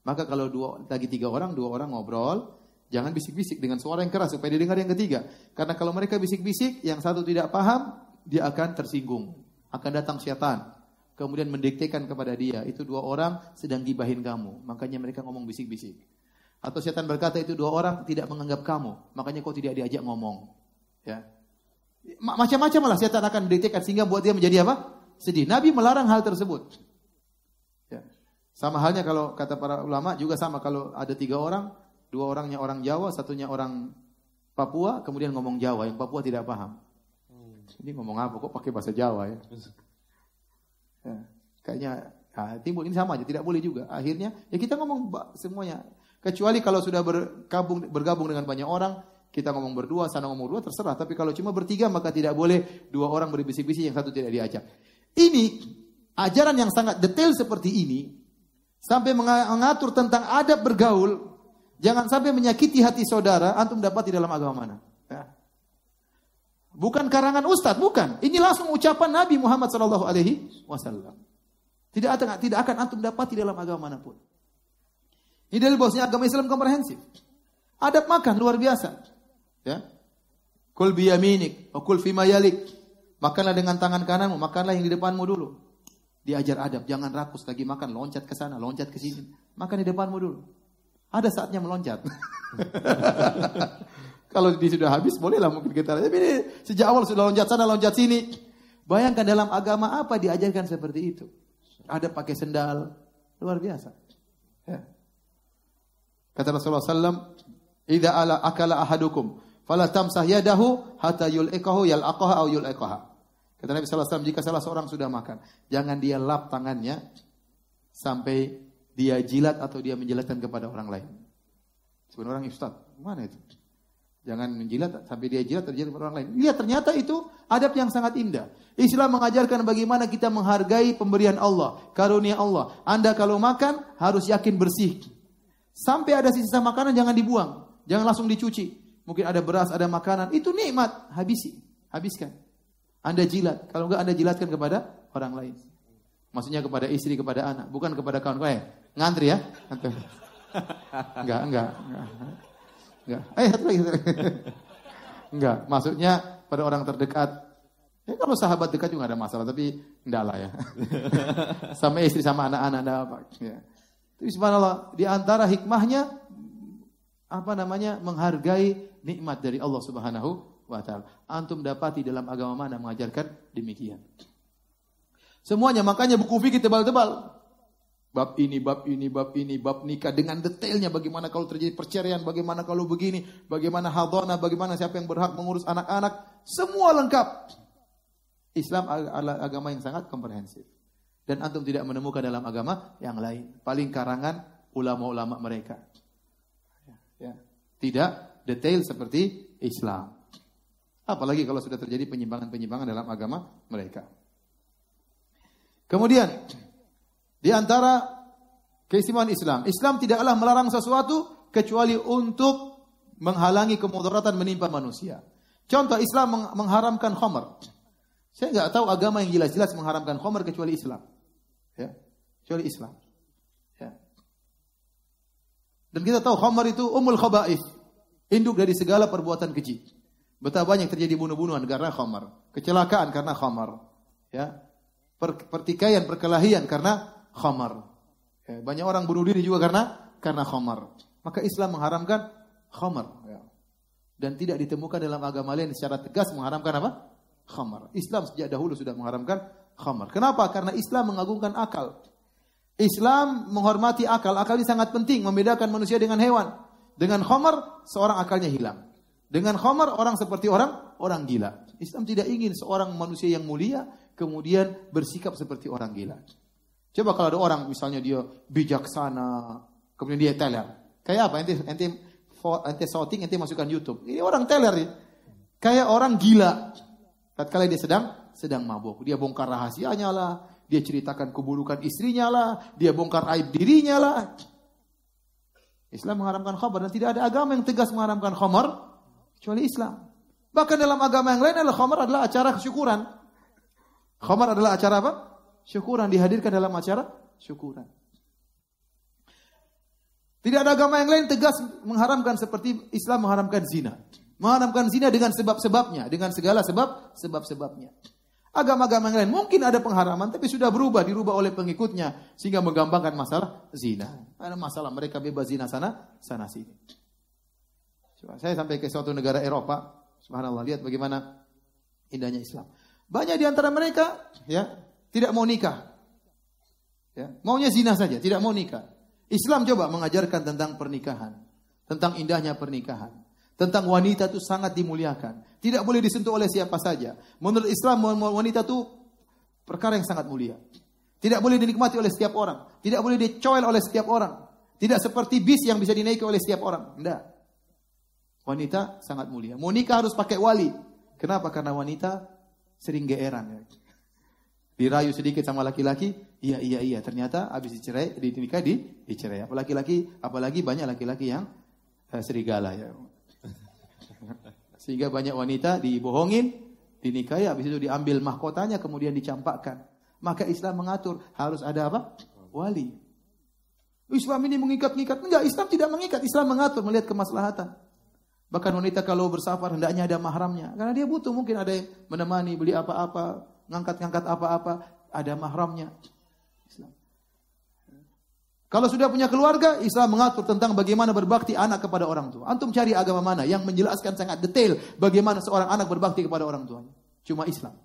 Maka kalau dua lagi tiga orang, dua orang ngobrol, jangan bisik-bisik dengan suara yang keras supaya didengar yang ketiga. Karena kalau mereka bisik-bisik, yang satu tidak paham, dia akan tersinggung, akan datang syaitan, kemudian mendiktekan kepada dia, itu dua orang sedang gibahin kamu, makanya mereka ngomong bisik-bisik. Atau syaitan berkata itu dua orang tidak menganggap kamu, makanya kau tidak diajak ngomong. Ya, Macam-macam lah setan akan mendiktekan sehingga buat dia menjadi apa? Sedih. Nabi melarang hal tersebut. Ya. Sama halnya kalau kata para ulama juga sama kalau ada tiga orang, dua orangnya orang Jawa, satunya orang Papua, kemudian ngomong Jawa, yang Papua tidak paham. Ini ngomong apa? Kok pakai bahasa Jawa ya? Ya kayaknya ya, timbul ini sama aja, tidak boleh juga. Akhirnya ya kita ngomong semuanya. Kecuali kalau sudah bergabung bergabung dengan banyak orang, kita ngomong berdua, sana ngomong berdua, terserah. Tapi kalau cuma bertiga, maka tidak boleh dua orang berbisik-bisik, yang satu tidak diajak. Ini, ajaran yang sangat detail seperti ini, sampai mengatur tentang adab bergaul, jangan sampai menyakiti hati saudara, antum dapat di dalam agama mana. Bukan karangan ustadz, bukan. Ini langsung ucapan Nabi Muhammad Sallallahu Alaihi Wasallam. Tidak akan tidak akan antum dapat di dalam agama mana pun. Ini dari bosnya agama Islam komprehensif. Adab makan luar biasa. Ya. Kul biyaminik, kul fima yalik. Makanlah dengan tangan kananmu, makanlah yang di depanmu dulu. Diajar adab, jangan rakus lagi makan, loncat ke sana, loncat ke sini. Makan di depanmu dulu. Ada saatnya meloncat. Kalau di sudah habis, bolehlah mungkin kita. Tapi ini sejak awal sudah loncat sana, loncat sini. Bayangkan dalam agama apa diajarkan seperti itu. Ada pakai sendal, luar biasa. Ya. Kata Rasulullah SAW, Ida ala akala ahadukum Fala tamsah yadahu hatta yul'iqahu yal'aqaha au yul'iqaha. Kata Nabi alaihi jika salah seorang sudah makan, jangan dia lap tangannya sampai dia jilat atau dia menjelaskan kepada orang lain. Sebenarnya orang Ustaz, mana itu? Jangan menjilat sampai dia jilat terjadi pada orang lain. Lihat ternyata itu adab yang sangat indah. Islam mengajarkan bagaimana kita menghargai pemberian Allah, karunia Allah. Anda kalau makan harus yakin bersih. Sampai ada sisa makanan jangan dibuang, jangan langsung dicuci. Mungkin ada beras, ada makanan, itu nikmat, habisi, habiskan. Anda jilat, kalau enggak Anda jilatkan kepada orang lain. Maksudnya kepada istri, kepada anak, bukan kepada kawan-kawan. Eh, ngantri ya. enggak, enggak, enggak. Enggak. Eh, satu lagi. Enggak. Maksudnya pada orang terdekat. Ya kalau sahabat dekat juga ada masalah, tapi enggak lah ya. sama istri, sama anak-anak, enggak apa. Ya. Tapi subhanallah, di antara hikmahnya, apa namanya, menghargai nikmat dari Allah subhanahu wa ta'ala. Antum dapati dalam agama mana mengajarkan demikian. Semuanya, makanya buku fikih tebal-tebal. Bab ini, bab ini, bab ini, bab nikah dengan detailnya bagaimana kalau terjadi perceraian, bagaimana kalau begini, bagaimana hadana, bagaimana siapa yang berhak mengurus anak-anak, semua lengkap. Islam adalah agama yang sangat komprehensif. Dan antum tidak menemukan dalam agama yang lain. Paling karangan ulama-ulama mereka. Ya. Tidak detail seperti Islam. Apalagi kalau sudah terjadi penyimpangan-penyimpangan dalam agama mereka. Kemudian di antara keistimewaan Islam, Islam tidaklah melarang sesuatu kecuali untuk menghalangi kemudaratan menimpa manusia. Contoh Islam mengharamkan khamar. Saya nggak tahu agama yang jelas-jelas mengharamkan khamar kecuali Islam. Ya, kecuali Islam. Ya. Dan kita tahu khamar itu umul khaba'ith, induk dari segala perbuatan keji. Betapa banyak terjadi bunuh-bunuhan karena khamar, kecelakaan karena khamar, ya. pertikaian, perkelahian karena khamar. Ya, banyak orang bunuh diri juga karena karena khamar. Maka Islam mengharamkan khamar. Ya. Dan tidak ditemukan dalam agama lain secara tegas mengharamkan apa? Khamar. Islam sejak dahulu sudah mengharamkan khamar. Kenapa? Karena Islam mengagungkan akal. Islam menghormati akal. Akal ini sangat penting membedakan manusia dengan hewan. Dengan khamar seorang akalnya hilang. Dengan khamar orang seperti orang orang gila. Islam tidak ingin seorang manusia yang mulia kemudian bersikap seperti orang gila. Coba kalau ada orang misalnya dia bijaksana, kemudian dia teler. Kayak apa? Ente ente ente shouting, ente masukkan YouTube. Ini orang teler ya. Kayak orang gila. Tatkala dia sedang sedang mabuk, dia bongkar rahasianya lah, dia ceritakan keburukan istrinya lah, dia bongkar aib dirinya lah. Islam mengharamkan khamar dan tidak ada agama yang tegas mengharamkan khamar kecuali Islam. Bahkan dalam agama yang lain adalah khamar adalah acara kesyukuran. Khamar adalah acara apa? Syukuran dihadirkan dalam acara syukuran. Tidak ada agama yang lain tegas mengharamkan seperti Islam mengharamkan zina. Mengharamkan zina dengan sebab-sebabnya, dengan segala sebab sebab-sebabnya. Agama-agama yang lain mungkin ada pengharaman tapi sudah berubah, dirubah oleh pengikutnya sehingga menggampangkan masalah zina. Ada masalah mereka bebas zina sana, sana sini. Saya sampai ke suatu negara Eropa, subhanallah lihat bagaimana indahnya Islam. Banyak di antara mereka ya tidak mau nikah. Ya, maunya zina saja, tidak mau nikah. Islam coba mengajarkan tentang pernikahan, tentang indahnya pernikahan, tentang wanita itu sangat dimuliakan, tidak boleh disentuh oleh siapa saja. Menurut Islam wanita itu perkara yang sangat mulia. Tidak boleh dinikmati oleh setiap orang, tidak boleh dicoel oleh setiap orang. Tidak seperti bis yang bisa dinaiki oleh setiap orang. Tidak. Wanita sangat mulia. Mau nikah harus pakai wali. Kenapa? Karena wanita sering geeran. Ya dirayu sedikit sama laki-laki, iya iya iya, ternyata habis dicerai, dinikah di dicerai. Apalagi laki, apalagi banyak laki-laki yang eh, serigala ya. Sehingga banyak wanita dibohongin, dinikahi, habis itu diambil mahkotanya, kemudian dicampakkan. Maka Islam mengatur harus ada apa? Wali. Islam ini mengikat-ngikat. Enggak, Islam tidak mengikat. Islam mengatur melihat kemaslahatan. Bahkan wanita kalau bersafar hendaknya ada mahramnya. Karena dia butuh mungkin ada yang menemani, beli apa-apa, ngangkat-ngangkat apa-apa, ada mahramnya. Islam. Kalau sudah punya keluarga, Islam mengatur tentang bagaimana berbakti anak kepada orang tua. Antum cari agama mana yang menjelaskan sangat detail bagaimana seorang anak berbakti kepada orang tuanya. Cuma Islam.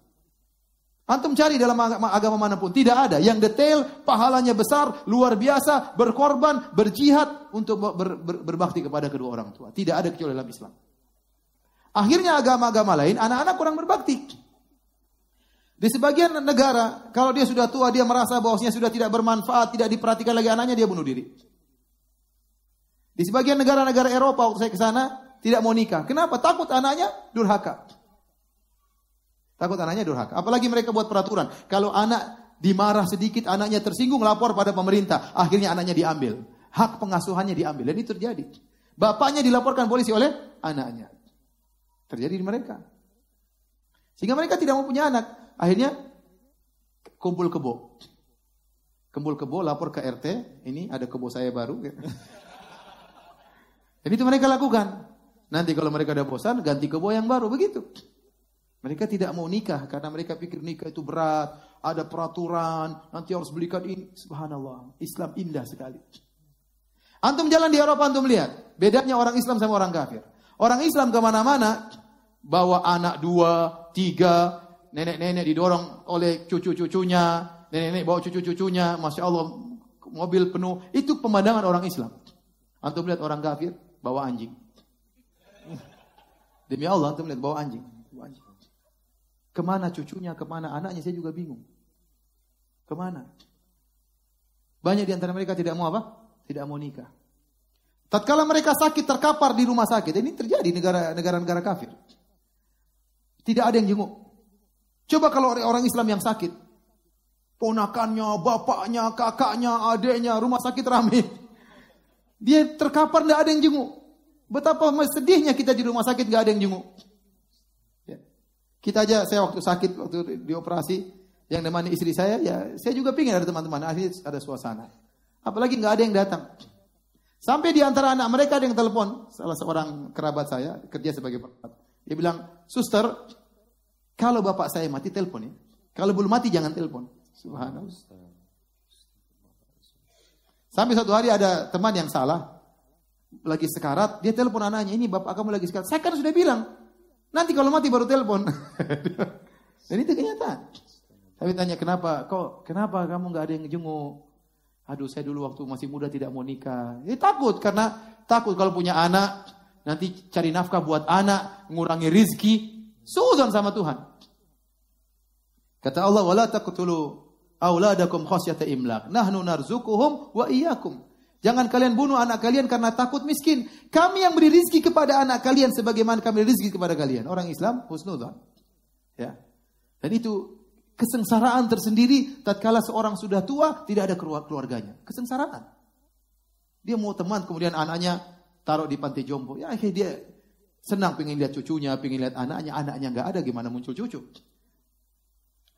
Antum cari dalam agama, agama mana pun, tidak ada yang detail, pahalanya besar, luar biasa, berkorban, berjihad untuk ber, ber, berbakti kepada kedua orang tua. Tidak ada kecuali dalam Islam. Akhirnya agama-agama lain, anak-anak kurang berbakti. Di sebagian negara, kalau dia sudah tua, dia merasa bahwasanya sudah tidak bermanfaat, tidak diperhatikan lagi anaknya, dia bunuh diri. Di sebagian negara-negara Eropa, waktu saya ke sana, tidak mau nikah. Kenapa? Takut anaknya durhaka. Takut anaknya durhaka. Apalagi mereka buat peraturan. Kalau anak dimarah sedikit, anaknya tersinggung, lapor pada pemerintah. Akhirnya anaknya diambil. Hak pengasuhannya diambil. Dan itu terjadi. Bapaknya dilaporkan polisi oleh anaknya. Terjadi di mereka. Sehingga mereka tidak mau punya anak. Akhirnya kumpul kebo. Kumpul kebo, lapor ke RT. Ini ada kebo saya baru. Dan itu mereka lakukan. Nanti kalau mereka ada bosan, ganti kebo yang baru. Begitu. Mereka tidak mau nikah karena mereka pikir nikah itu berat, ada peraturan, nanti harus belikan ini. Subhanallah, Islam indah sekali. Antum jalan di Eropa, antum lihat. Bedanya orang Islam sama orang kafir. Orang Islam ke mana-mana, bawa anak dua, tiga, nenek-nenek didorong oleh cucu-cucunya, nenek-nenek bawa cucu-cucunya, Masya Allah, mobil penuh. Itu pemandangan orang Islam. Antum lihat orang kafir, bawa anjing. Demi Allah, antum lihat bawa anjing. Bawa anjing. Ke mana cucunya, ke mana anaknya, saya juga bingung. Ke mana? Banyak di antara mereka tidak mau apa? Tidak mau nikah. Tatkala mereka sakit terkapar di rumah sakit, ini terjadi negara-negara kafir. Tidak ada yang jenguk. Coba kalau orang Islam yang sakit, ponakannya, bapaknya, kakaknya, adiknya, rumah sakit ramai. Dia terkapar, tidak ada yang jenguk. Betapa sedihnya kita di rumah sakit, nggak ada yang jenguk. Kita aja, saya waktu sakit, waktu dioperasi, yang nemani istri saya, ya saya juga pingin ada teman-teman, akhirnya ada suasana. Apalagi nggak ada yang datang. Sampai di antara anak mereka ada yang telepon, salah seorang kerabat saya, kerja sebagai perawat. Dia bilang, suster, kalau bapak saya mati, telepon ya. Kalau belum mati, jangan telepon. Subhanallah. Sampai satu hari ada teman yang salah, lagi sekarat, dia telepon anaknya, ini bapak kamu lagi sekarat. Saya kan sudah bilang, Nanti kalau mati baru telepon. Dan itu kenyataan. Tapi tanya kenapa? Kok kenapa kamu nggak ada yang jenguk? Aduh, saya dulu waktu masih muda tidak mau nikah. Ya takut karena takut kalau punya anak nanti cari nafkah buat anak, mengurangi rizki. Suzon sama Tuhan. Kata Allah, "Wala taqtulu auladakum khasyata imlak. Nahnu narzukuhum wa iyyakum." Jangan kalian bunuh anak kalian karena takut miskin. Kami yang beri rizki kepada anak kalian sebagaimana kami beri rizki kepada kalian. Orang Islam husnudzan. Ya. Dan itu kesengsaraan tersendiri tatkala seorang sudah tua tidak ada keluarganya. Kesengsaraan. Dia mau teman kemudian anaknya taruh di panti jompo. Ya dia senang pengen lihat cucunya, pengen lihat anaknya, anaknya nggak ada gimana muncul cucu.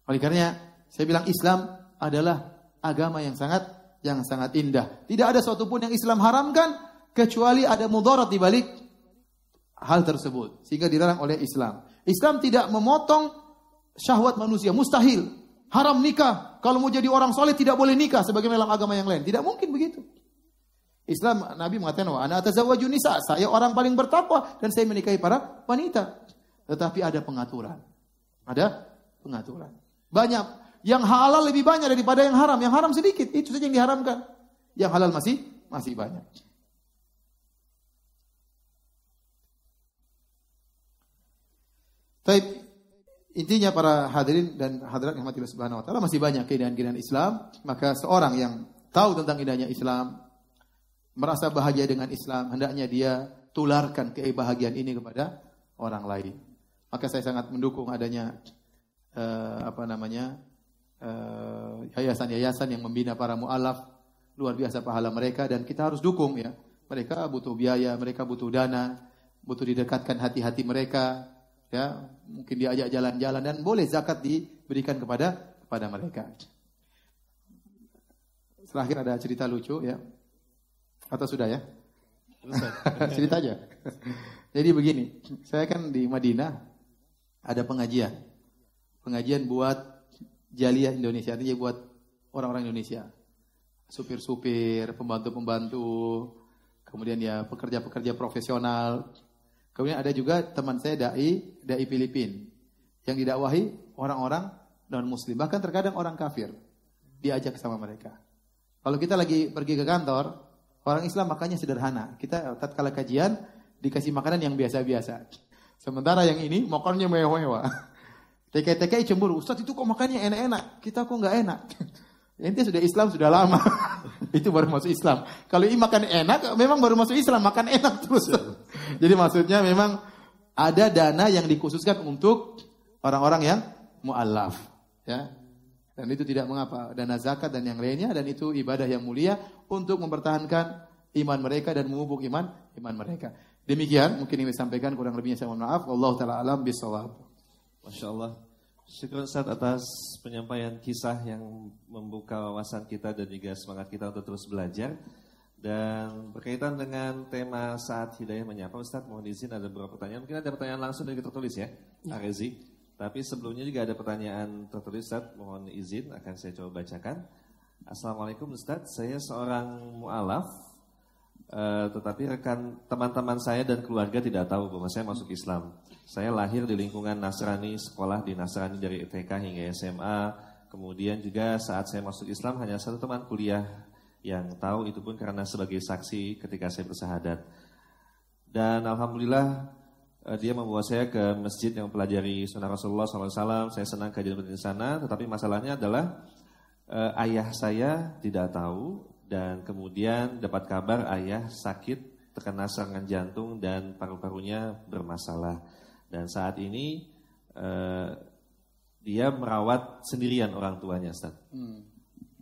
Oleh karenanya saya bilang Islam adalah agama yang sangat yang sangat indah. Tidak ada suatu pun yang Islam haramkan kecuali ada mudarat di balik hal tersebut sehingga dilarang oleh Islam. Islam tidak memotong syahwat manusia, mustahil. Haram nikah. Kalau mau jadi orang soleh tidak boleh nikah sebagaimana dalam agama yang lain. Tidak mungkin begitu. Islam Nabi mengatakan, "Wa ana atazawwaju nisa." Saya orang paling bertakwa dan saya menikahi para wanita. Tetapi ada pengaturan. Ada pengaturan. Banyak yang halal lebih banyak daripada yang haram. Yang haram sedikit, itu saja yang diharamkan. Yang halal masih masih banyak. Tapi intinya para hadirin dan hadirat yang mati subhanahu wa taala masih banyak keindahan-keindahan Islam, maka seorang yang tahu tentang indahnya Islam, merasa bahagia dengan Islam, hendaknya dia tularkan kebahagiaan ini kepada orang lain. Maka saya sangat mendukung adanya uh, apa namanya Eh, yayasan-yayasan yang membina para mualaf luar biasa pahala mereka dan kita harus dukung ya. Mereka butuh biaya, mereka butuh dana, butuh didekatkan hati-hati mereka, ya mungkin diajak jalan-jalan dan boleh zakat diberikan kepada kepada mereka. Terakhir ada cerita lucu ya, atau sudah ya? cerita aja. Jadi begini, saya kan di Madinah ada pengajian, pengajian buat Jaliah Indonesia, artinya buat orang-orang Indonesia. Supir-supir, pembantu-pembantu, kemudian ya pekerja-pekerja profesional. Kemudian ada juga teman saya dai, dai Filipin yang didakwahi orang-orang non muslim, bahkan terkadang orang kafir diajak sama mereka. Kalau kita lagi pergi ke kantor, orang Islam makanya sederhana. Kita tatkala kajian dikasih makanan yang biasa-biasa. Sementara yang ini makannya mewah-mewah. TK-TK cemburu, Ustaz itu kok makannya enak-enak, kita kok nggak enak. Intinya sudah Islam sudah lama, itu baru masuk Islam. Kalau ini makan enak, memang baru masuk Islam, makan enak terus. Jadi maksudnya memang ada dana yang dikhususkan untuk orang-orang yang mualaf, ya. Dan itu tidak mengapa. Dana zakat dan yang lainnya dan itu ibadah yang mulia untuk mempertahankan iman mereka dan memupuk iman iman mereka. Demikian mungkin ini disampaikan kurang lebihnya saya mohon maaf. Allah taala alam bisawab. Masya Allah. Syukur Ustaz atas penyampaian kisah yang membuka wawasan kita dan juga semangat kita untuk terus belajar. Dan berkaitan dengan tema saat hidayah menyapa Ustaz, mohon izin ada beberapa pertanyaan. Mungkin ada pertanyaan langsung dari tertulis ya, ya. Arezi. Tapi sebelumnya juga ada pertanyaan tertulis Ustaz, mohon izin akan saya coba bacakan. Assalamualaikum Ustaz, saya seorang mu'alaf, uh, tetapi rekan teman-teman saya dan keluarga tidak tahu bahwa saya masuk Islam. Saya lahir di lingkungan Nasrani, sekolah di Nasrani dari TK hingga SMA. Kemudian juga saat saya masuk Islam hanya satu teman kuliah yang tahu itu pun karena sebagai saksi ketika saya bersahadat. Dan alhamdulillah eh, dia membawa saya ke masjid yang pelajari sunnah Rasulullah SAW. Saya senang kajian di sana, tetapi masalahnya adalah eh, ayah saya tidak tahu dan kemudian dapat kabar ayah sakit terkena serangan jantung dan paru-parunya bermasalah. Dan saat ini eh, dia merawat sendirian orang tuanya, Ustaz. Hmm.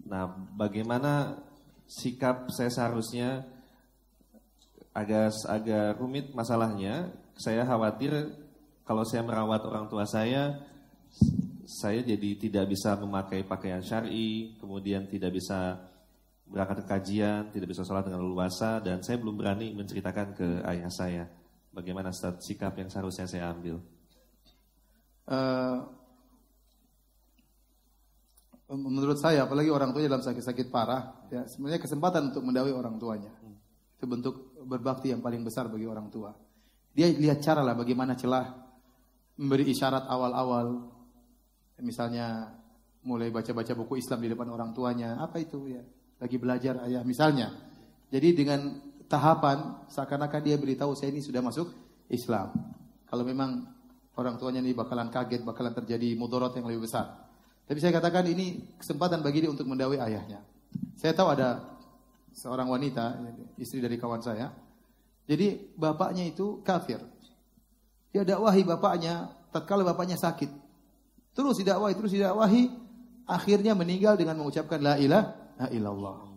Nah, bagaimana sikap saya seharusnya agak agak rumit masalahnya. Saya khawatir kalau saya merawat orang tua saya, saya jadi tidak bisa memakai pakaian syari, kemudian tidak bisa berangkat ke kajian, tidak bisa sholat dengan leluasa, dan saya belum berani menceritakan ke ayah saya bagaimana sikap yang seharusnya saya ambil. Uh, menurut saya apalagi orang tuanya dalam sakit-sakit parah ya sebenarnya kesempatan untuk mendawai orang tuanya. Itu bentuk berbakti yang paling besar bagi orang tua. Dia lihat cara lah bagaimana celah memberi isyarat awal-awal. Misalnya mulai baca-baca buku Islam di depan orang tuanya. Apa itu? Ya lagi belajar ayah misalnya. Jadi dengan tahapan seakan-akan dia beritahu saya ini sudah masuk Islam kalau memang orang tuanya ini bakalan kaget bakalan terjadi mudorot yang lebih besar tapi saya katakan ini kesempatan bagi dia untuk mendawai ayahnya. Saya tahu ada seorang wanita, istri dari kawan saya. Jadi bapaknya itu kafir. Dia dakwahi bapaknya tatkala bapaknya sakit. Terus didakwahi, terus didakwahi, akhirnya meninggal dengan mengucapkan la ilaha illallah.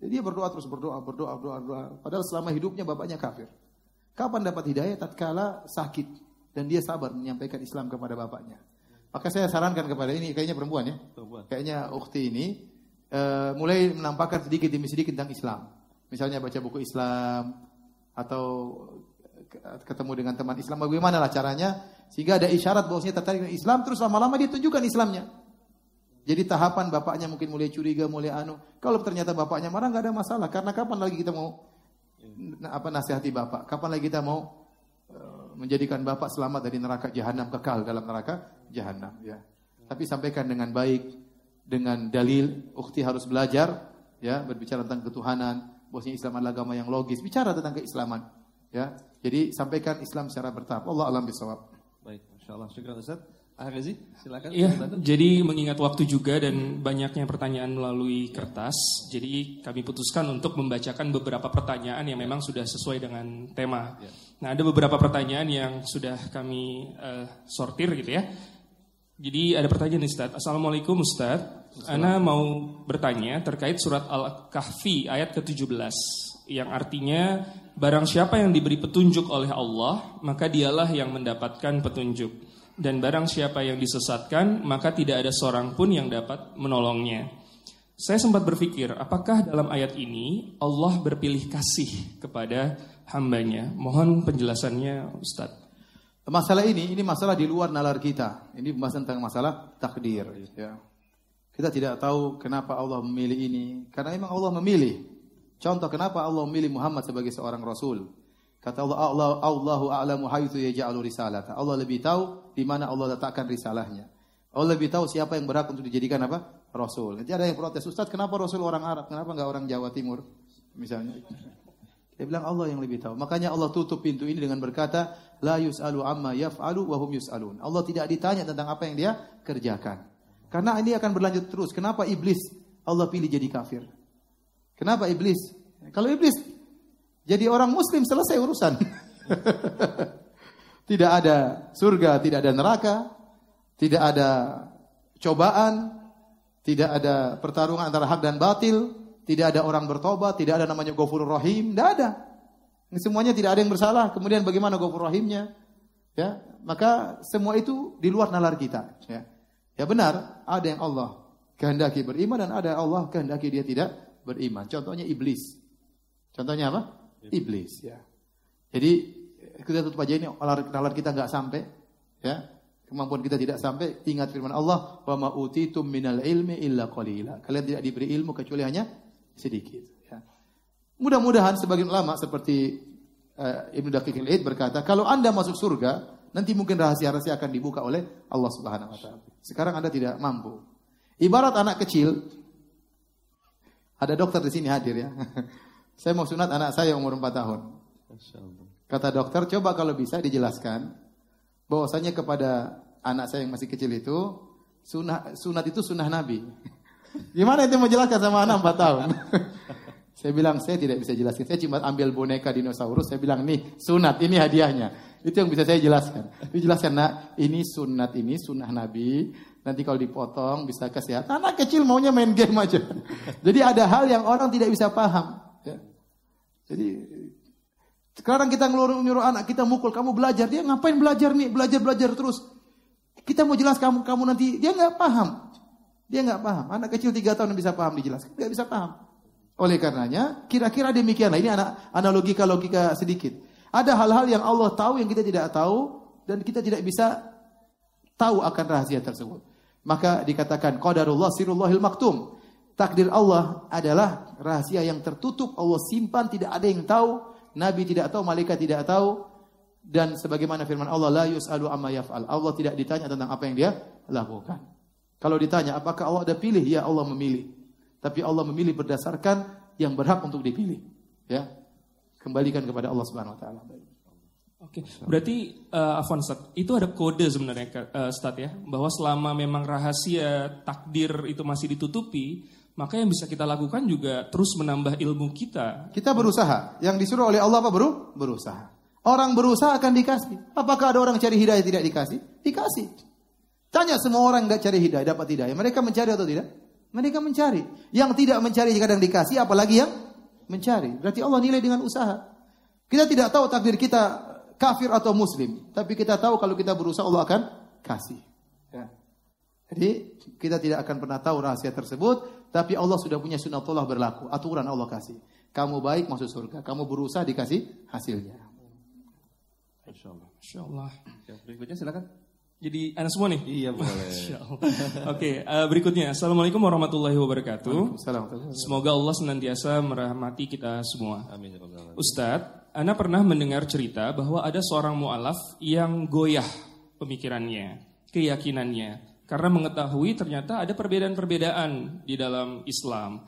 Jadi dia berdoa terus berdoa, berdoa, berdoa, berdoa. Padahal selama hidupnya bapaknya kafir. Kapan dapat hidayah? Tatkala sakit dan dia sabar menyampaikan Islam kepada bapaknya. Maka saya sarankan kepada ini kayaknya perempuan ya. Perempuan. Kayaknya ukti ini uh, mulai menampakkan sedikit demi sedikit tentang Islam. Misalnya baca buku Islam atau ketemu dengan teman Islam bagaimana lah caranya sehingga ada isyarat bahwasanya tertarik dengan Islam terus lama-lama dia tunjukkan Islamnya. Jadi tahapan bapaknya mungkin mulai curiga, mulai anu. Kalau ternyata bapaknya marah nggak ada masalah karena kapan lagi kita mau apa nasihati bapak? Kapan lagi kita mau menjadikan bapak selamat dari neraka jahanam kekal dalam neraka jahanam ya. Tapi sampaikan dengan baik dengan dalil ukti harus belajar ya berbicara tentang ketuhanan, bahwasanya Islam adalah agama yang logis, bicara tentang keislaman ya. Jadi sampaikan Islam secara bertahap. Allah alam bisawab. Baik, insyaallah. Syukran Ustaz. Rezi, silakan. Iya, jadi mengingat waktu juga dan banyaknya pertanyaan melalui kertas, jadi kami putuskan untuk membacakan beberapa pertanyaan yang memang sudah sesuai dengan tema. Ya. Nah, ada beberapa pertanyaan yang sudah kami uh, sortir gitu ya. Jadi ada pertanyaan Ustaz. Assalamualaikum Ustaz. Ana mau bertanya terkait surat Al-Kahfi ayat ke-17 yang artinya barang siapa yang diberi petunjuk oleh Allah, maka dialah yang mendapatkan petunjuk dan barang siapa yang disesatkan maka tidak ada seorang pun yang dapat menolongnya. Saya sempat berpikir, apakah dalam ayat ini Allah berpilih kasih kepada hambanya? Mohon penjelasannya Ustaz. Masalah ini, ini masalah di luar nalar kita. Ini pembahasan tentang masalah takdir. Ya. Kita tidak tahu kenapa Allah memilih ini. Karena memang Allah memilih. Contoh kenapa Allah memilih Muhammad sebagai seorang Rasul. Kata Allah, Allah Allahu a'lamu haitsu yaj'alu risalata. Allah lebih tahu di mana Allah letakkan risalahnya. Allah lebih tahu siapa yang berhak untuk dijadikan apa? Rasul. Nanti ada yang protes, Ustaz, kenapa Rasul orang Arab? Kenapa enggak orang Jawa Timur? Misalnya. Dia bilang Allah yang lebih tahu. Makanya Allah tutup pintu ini dengan berkata, La yus'alu amma yaf'alu wa hum yus'alun. Allah tidak ditanya tentang apa yang dia kerjakan. Karena ini akan berlanjut terus. Kenapa iblis Allah pilih jadi kafir? Kenapa iblis? Kalau iblis jadi orang muslim selesai urusan. tidak ada surga, tidak ada neraka, tidak ada cobaan, tidak ada pertarungan antara hak dan batil, tidak ada orang bertobat, tidak ada namanya Ghafurur Rahim, tidak ada. Semuanya tidak ada yang bersalah. Kemudian bagaimana Ghafurur Rahimnya? Ya, maka semua itu di luar nalar kita, ya. Ya benar, ada yang Allah kehendaki beriman dan ada Allah kehendaki dia tidak beriman. Contohnya iblis. Contohnya apa? Iblis, ya. Jadi kita tutup aja ini nalar kita nggak sampai, ya. Kemampuan kita tidak sampai. Ingat firman Allah, "Wa ma utitum minal ilmi illa qalila." Kalian tidak diberi ilmu kecuali hanya sedikit. Ya. Mudah-mudahan sebagian ulama seperti uh, Ibnu Daqiq al berkata, kalau Anda masuk surga, nanti mungkin rahasia-rahasia akan dibuka oleh Allah Subhanahu wa taala. Sekarang Anda tidak mampu. Ibarat anak kecil, ada dokter di sini hadir ya. saya mau sunat anak saya umur 4 tahun. Kata dokter, coba kalau bisa dijelaskan bahwasanya kepada anak saya yang masih kecil itu sunah sunat itu sunnah Nabi. Gimana itu mau jelaskan sama anak 4 tahun? saya bilang saya tidak bisa jelaskan. Saya cuma ambil boneka dinosaurus. Saya bilang nih sunat ini hadiahnya. Itu yang bisa saya jelaskan. Dijelaskan nak ini sunat ini sunnah Nabi. Nanti kalau dipotong bisa kesehatan. Anak kecil maunya main game aja. Jadi ada hal yang orang tidak bisa paham. Jadi sekarang kita ngeluruh nyuruh anak kita mukul kamu belajar dia ngapain belajar nih belajar belajar terus kita mau jelas kamu kamu nanti dia nggak paham dia nggak paham. Anak kecil tiga tahun bisa paham dijelaskan, nggak bisa paham. Oleh karenanya, kira-kira demikianlah. Ini anak analogika logika sedikit. Ada hal-hal yang Allah tahu yang kita tidak tahu dan kita tidak bisa tahu akan rahasia tersebut. Maka dikatakan qadarullah sirullahil maktum. Takdir Allah adalah rahasia yang tertutup, Allah simpan, tidak ada yang tahu, nabi tidak tahu, malaikat tidak tahu dan sebagaimana firman Allah la yusalu amma yaf'al. Allah tidak ditanya tentang apa yang dia lakukan. Kalau ditanya apakah Allah ada pilih? Ya Allah memilih. Tapi Allah memilih berdasarkan yang berhak untuk dipilih. Ya. Kembalikan kepada Allah Subhanahu wa taala. Oke, berarti uh, itu ada kode sebenarnya uh, Stat ya, bahwa selama memang rahasia takdir itu masih ditutupi, maka yang bisa kita lakukan juga terus menambah ilmu kita. Kita berusaha. Yang disuruh oleh Allah apa bro? Berusaha. Orang berusaha akan dikasih. Apakah ada orang cari hidayah tidak dikasih? Dikasih. Tanya semua orang yang cari hidayah, dapat hidayah. Mereka mencari atau tidak? Mereka mencari. Yang tidak mencari kadang dikasih, apalagi yang mencari. Berarti Allah nilai dengan usaha. Kita tidak tahu takdir kita kafir atau muslim. Tapi kita tahu kalau kita berusaha Allah akan kasih. Jadi kita tidak akan pernah tahu rahasia tersebut. Tapi Allah sudah punya sunnatullah berlaku. Aturan Allah kasih. Kamu baik masuk surga. Kamu berusaha dikasih hasilnya. Insya Allah. Insya Allah. Ya, berikutnya silakan. Jadi anak semua nih? Iya boleh. Oke, okay, uh, eh, berikutnya. Assalamualaikum warahmatullahi wabarakatuh. Semoga Allah senantiasa merahmati kita semua. Amin. Ya Ustadz, Anda pernah mendengar cerita bahwa ada seorang mu'alaf yang goyah pemikirannya, keyakinannya. Karena mengetahui ternyata ada perbedaan-perbedaan di dalam Islam.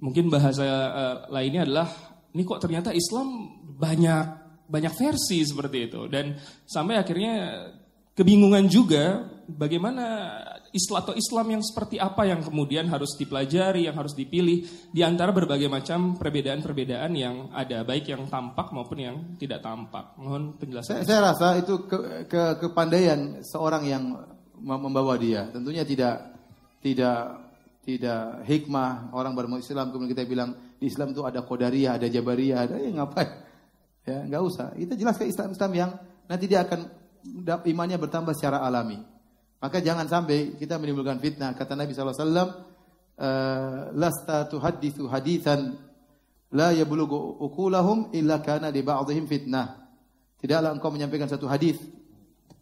Mungkin bahasa uh, lainnya adalah, ini kok ternyata Islam banyak banyak versi seperti itu. Dan sampai akhirnya kebingungan juga bagaimana Islam atau Islam yang seperti apa yang kemudian harus dipelajari, yang harus dipilih di antara berbagai macam perbedaan-perbedaan yang ada, baik yang tampak maupun yang tidak tampak. Mohon penjelasan. Saya, saya rasa itu ke, ke, kepandaian seorang yang membawa dia. Tentunya tidak tidak tidak hikmah orang bermu Islam kemudian kita bilang di Islam itu ada qadariyah, ada jabariyah, ada ya ngapain? Ya, enggak usah. Kita jelaskan Islam Islam yang nanti dia akan imannya bertambah secara alami. Maka jangan sampai kita menimbulkan fitnah. Kata Nabi SAW, eh, lasta tuhadithu hadithan la yablugu ukulahum illa kana di ba'dihim fitnah. Tidaklah engkau menyampaikan satu hadis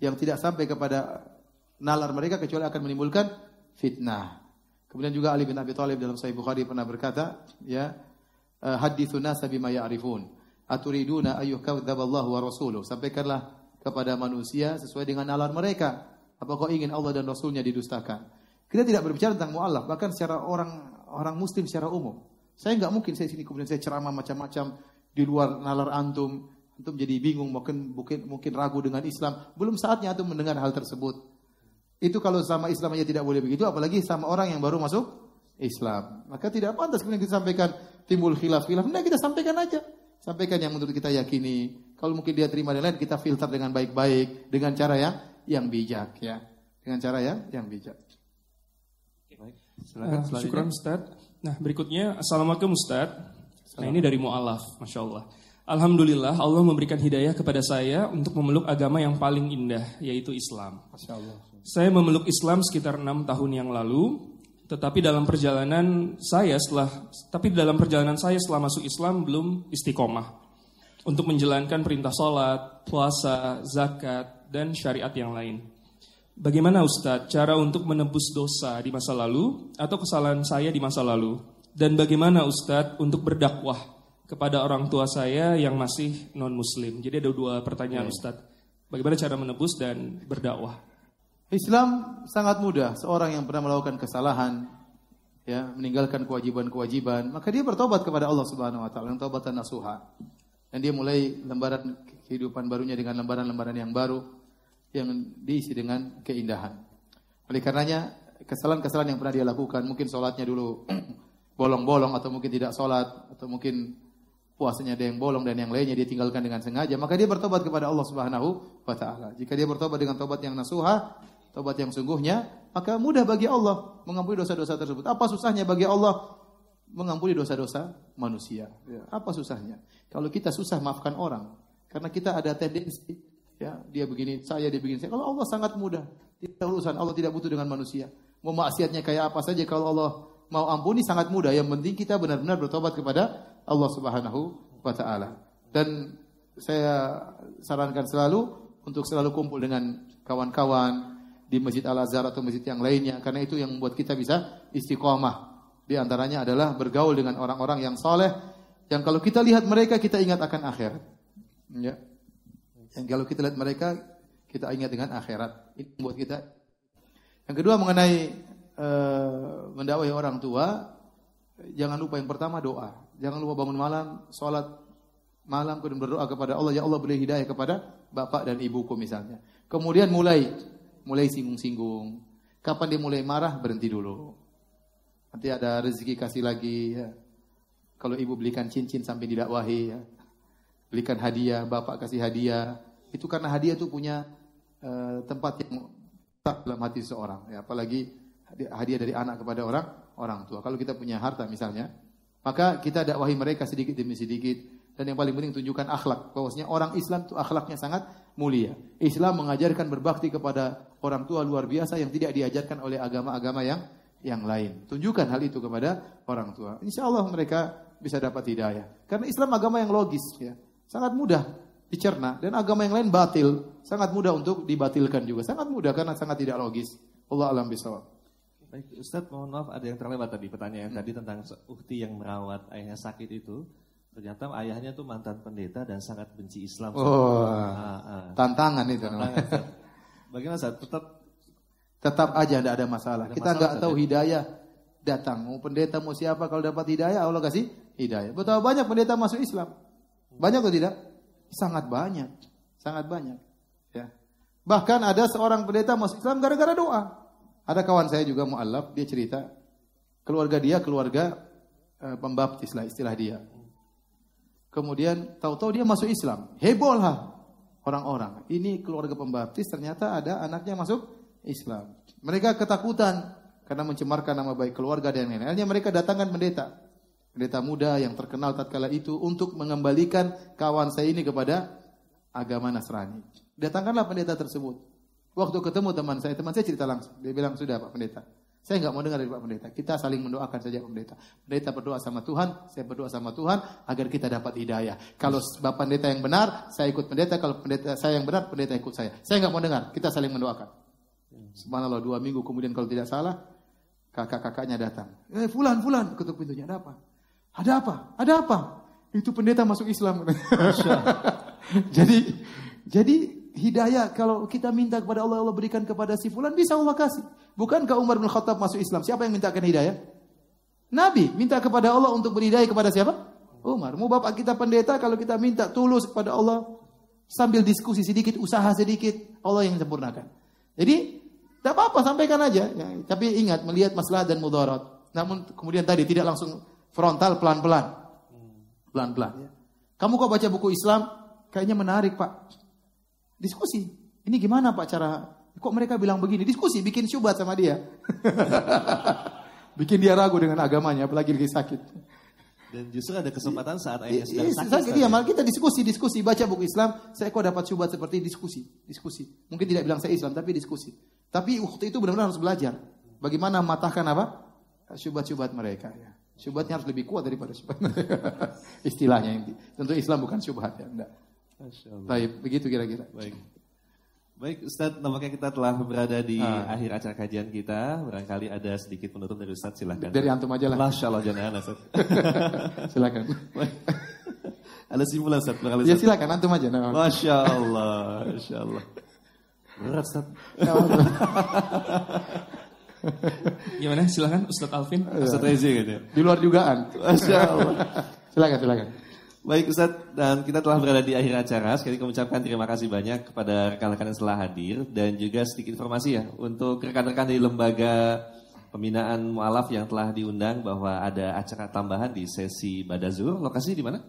yang tidak sampai kepada nalar mereka kecuali akan menimbulkan fitnah. Kemudian juga Ali bin Abi Thalib dalam Sahih Bukhari pernah berkata, ya, eh, hadithu nasa bima ya'rifun. Aturiduna ayyuhkadzaballahu wa rasuluh. Sampaikanlah kepada manusia sesuai dengan nalar mereka. Apa kau ingin Allah dan Rasulnya didustakan? Kita tidak berbicara tentang mu'alaf, bahkan secara orang orang muslim secara umum. Saya nggak mungkin saya sini kemudian saya ceramah macam-macam di luar nalar antum, antum jadi bingung mungkin mungkin mungkin ragu dengan Islam. Belum saatnya antum mendengar hal tersebut. Itu kalau sama Islam aja tidak boleh begitu, apalagi sama orang yang baru masuk Islam. Maka tidak pantas kemudian kita sampaikan timbul khilaf-khilaf. Nah kita sampaikan aja. Sampaikan yang menurut kita yakini, Kalau mungkin dia terima dan lain, kita filter dengan baik-baik dengan cara yang yang bijak ya. Dengan cara yang yang bijak. Silakan, uh, syukran Ustaz. Nah, berikutnya Assalamualaikum Ustaz. Nah, ini dari mu'alaf, Masya Allah. Alhamdulillah Allah memberikan hidayah kepada saya untuk memeluk agama yang paling indah, yaitu Islam. Masya Allah. Saya memeluk Islam sekitar enam tahun yang lalu, tetapi dalam perjalanan saya setelah, tapi dalam perjalanan saya setelah masuk Islam belum istiqomah untuk menjalankan perintah sholat, puasa, zakat, dan syariat yang lain. Bagaimana Ustadz cara untuk menebus dosa di masa lalu atau kesalahan saya di masa lalu? Dan bagaimana Ustadz untuk berdakwah kepada orang tua saya yang masih non muslim. Jadi ada dua pertanyaan yeah. Ustadz. Bagaimana cara menebus dan berdakwah? Islam sangat mudah. Seorang yang pernah melakukan kesalahan, ya meninggalkan kewajiban-kewajiban, maka dia bertobat kepada Allah Subhanahu Wa Taala, yang tobatan nasuha. Dan dia mulai lembaran kehidupan barunya dengan lembaran-lembaran yang baru, yang diisi dengan keindahan. Oleh karenanya, kesalahan-kesalahan yang pernah dia lakukan, mungkin sholatnya dulu bolong-bolong, atau mungkin tidak sholat, atau mungkin puasanya ada yang bolong dan yang lainnya dia tinggalkan dengan sengaja, maka dia bertobat kepada Allah Subhanahu wa taala. Jika dia bertobat dengan tobat yang nasuha, tobat yang sungguhnya, maka mudah bagi Allah mengampuni dosa-dosa tersebut. Apa susahnya bagi Allah mengampuni dosa-dosa manusia? Ya, apa susahnya? Kalau kita susah maafkan orang, karena kita ada tendensi ya, dia begini, saya dia begini. Kalau Allah sangat mudah, tidak urusan Allah tidak butuh dengan manusia. Mau maksiatnya kayak apa saja kalau Allah mau ampuni sangat mudah. Yang penting kita benar-benar bertobat kepada Allah Subhanahu wa taala. Dan saya sarankan selalu untuk selalu kumpul dengan kawan-kawan di Masjid Al-Azhar atau masjid yang lainnya karena itu yang membuat kita bisa istiqomah. Di antaranya adalah bergaul dengan orang-orang yang soleh yang kalau kita lihat mereka kita ingat akan akhirat. Ya. Yang kalau kita lihat mereka kita ingat dengan akhirat. Ini membuat kita. Yang kedua mengenai uh, mendakwahi orang tua, jangan lupa yang pertama doa. Jangan lupa bangun malam, sholat malam, kemudian berdoa kepada Allah. Ya Allah beri hidayah kepada bapak dan ibuku misalnya. Kemudian mulai, mulai singgung-singgung. Kapan dia mulai marah, berhenti dulu. Nanti ada rezeki kasih lagi. Ya. Kalau ibu belikan cincin sampai didakwahi. Ya. Belikan hadiah, bapak kasih hadiah. Itu karena hadiah itu punya uh, tempat yang tak dalam hati seseorang. Ya. Apalagi hadiah dari anak kepada orang orang tua. Kalau kita punya harta misalnya, maka kita dakwahi mereka sedikit demi sedikit. Dan yang paling penting tunjukkan akhlak. Bahwasanya orang Islam itu akhlaknya sangat mulia. Islam mengajarkan berbakti kepada orang tua luar biasa yang tidak diajarkan oleh agama-agama yang yang lain. Tunjukkan hal itu kepada orang tua. Insya Allah mereka bisa dapat hidayah. Karena Islam agama yang logis. ya Sangat mudah dicerna. Dan agama yang lain batil. Sangat mudah untuk dibatilkan juga. Sangat mudah karena sangat tidak logis. Allah alam bisawab. Baik, Ustadz mohon maaf ada yang terlewat tadi pertanyaan hmm. tadi tentang ukti yang merawat ayahnya sakit itu. Ternyata ayahnya tuh mantan pendeta dan sangat benci Islam. Oh, ah, ah. tantangan itu. Tantangan, Bagaimana Ustadz? Tetap tetap aja tidak ada masalah. Ada Kita nggak tahu ya? hidayah datang. Mau pendeta mau siapa kalau dapat hidayah Allah kasih hidayah. Betapa banyak pendeta masuk Islam? Banyak atau tidak? Sangat banyak. Sangat banyak. Ya. Bahkan ada seorang pendeta masuk Islam gara-gara doa. Ada kawan saya juga mualaf, dia cerita keluarga dia keluarga e, pembaptis lah istilah dia. Kemudian tahu-tahu dia masuk Islam. Heboh lah orang-orang. Ini keluarga pembaptis ternyata ada anaknya masuk Islam. Mereka ketakutan karena mencemarkan nama baik keluarga dan lain-lain. Akhirnya mereka datangkan pendeta. Pendeta muda yang terkenal tatkala itu untuk mengembalikan kawan saya ini kepada agama Nasrani. Datangkanlah pendeta tersebut. Waktu ketemu teman saya, teman saya cerita langsung. Dia bilang, sudah Pak Pendeta. Saya nggak mau dengar dari Pak Pendeta. Kita saling mendoakan saja Pak Pendeta. Pendeta berdoa sama Tuhan, saya berdoa sama Tuhan agar kita dapat hidayah. Kalau Bapak Pendeta yang benar, saya ikut Pendeta. Kalau Pendeta saya yang benar, Pendeta ikut saya. Saya nggak mau dengar. Kita saling mendoakan. Subhanallah dua minggu kemudian kalau tidak salah, kakak-kakaknya datang. Eh, fulan, fulan, ketuk pintunya. Ada apa? Ada apa? Ada apa? Itu pendeta masuk Islam. jadi, jadi hidayah kalau kita minta kepada Allah Allah berikan kepada si fulan bisa Allah kasih. Bukankah Umar bin Khattab masuk Islam? Siapa yang mintakan hidayah? Nabi minta kepada Allah untuk berhidayah kepada siapa? Umar. Mau bapak kita pendeta kalau kita minta tulus kepada Allah sambil diskusi sedikit, usaha sedikit, Allah yang sempurnakan. Jadi tidak apa-apa sampaikan aja. Ya, tapi ingat melihat masalah dan mudarat. Namun kemudian tadi tidak langsung frontal pelan-pelan. Pelan-pelan. Ya. Kamu kok baca buku Islam, kayaknya menarik Pak. Diskusi. Ini gimana Pak cara, kok mereka bilang begini? Diskusi, bikin syubhat sama dia. bikin dia ragu dengan agamanya, apalagi lagi sakit. Dan justru ada kesempatan saat ayahnya sedang Iya, sakit. sakit iya, ya? malah kita diskusi, diskusi, baca buku Islam, saya kok dapat syubhat seperti diskusi, diskusi. Mungkin tidak bilang saya Islam, tapi diskusi. Tapi waktu itu benar-benar harus belajar. Bagaimana mematahkan apa? Syubhat-syubhat mereka. Ya. Syubhatnya harus lebih kuat daripada syubhat mereka. Istilahnya ini. Tentu Islam bukan syubhat ya. Enggak. Baik, begitu kira-kira. Baik. Baik Ustadz, nampaknya kita telah berada di Ah. akhir acara kajian kita. Barangkali ada sedikit penutup dari Ustadz, silahkan. Dari antum aja lah. Masya Allah, jangan Ustadz. silakan. ada simpulan Ustadz, barangkali Ya Ustadz. silakan antum aja. Nah. Masya Allah, Masya Allah. Berat Ustadz. Gimana? Silakan Ustadz Alvin. Ustadz Rezi gitu. Di luar dugaan. Masya Allah. silakan, silakan. Baik Ustadz, dan kita telah berada di akhir acara. Sekali kami ucapkan terima kasih banyak kepada rekan-rekan yang telah hadir. Dan juga sedikit informasi ya, untuk rekan-rekan dari lembaga pembinaan mu'alaf yang telah diundang bahwa ada acara tambahan di sesi Badazur. Lokasi di mana?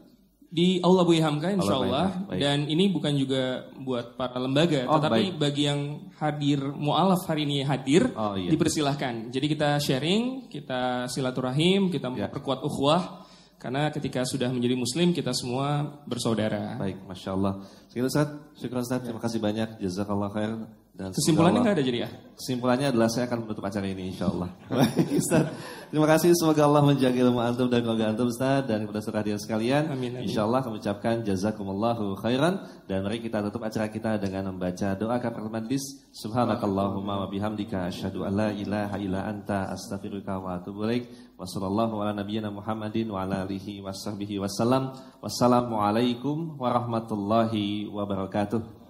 Di Aula Buya Hamka insya Allah. Dan ini bukan juga buat para lembaga, Oh, tetapi baik. bagi yang hadir mualaf hari ini hadir, Oh, iya. dipersilahkan. Jadi kita sharing, kita silaturahim, kita Ya. memperkuat ukhuwah. Karena ketika sudah menjadi muslim, kita semua bersaudara. Baik, Masya Allah. Sekali Ustaz, syukur Ustaz, terima kasih banyak. Jazakallah khair. Dan Kesimpulannya nggak ada jadi ya? Kesimpulannya adalah saya akan menutup acara ini insya Allah. Baik, Ustaz. Terima kasih semoga Allah menjaga ilmu antum dan keluarga antum Ustaz dan kepada saudara hadirin sekalian. Amin, amin. Insya Allah kami ucapkan jazakumullahu khairan dan mari kita tutup acara kita dengan membaca doa kafaratul majlis. Subhanakallahumma wa bihamdika asyhadu an la ilaha illa anta astaghfiruka wa atubu ilaik. Wa sallallahu ala nabiyyina Muhammadin wa ala alihi wa sahbihi wasallam. Wassalamualaikum warahmatullahi wabarakatuh.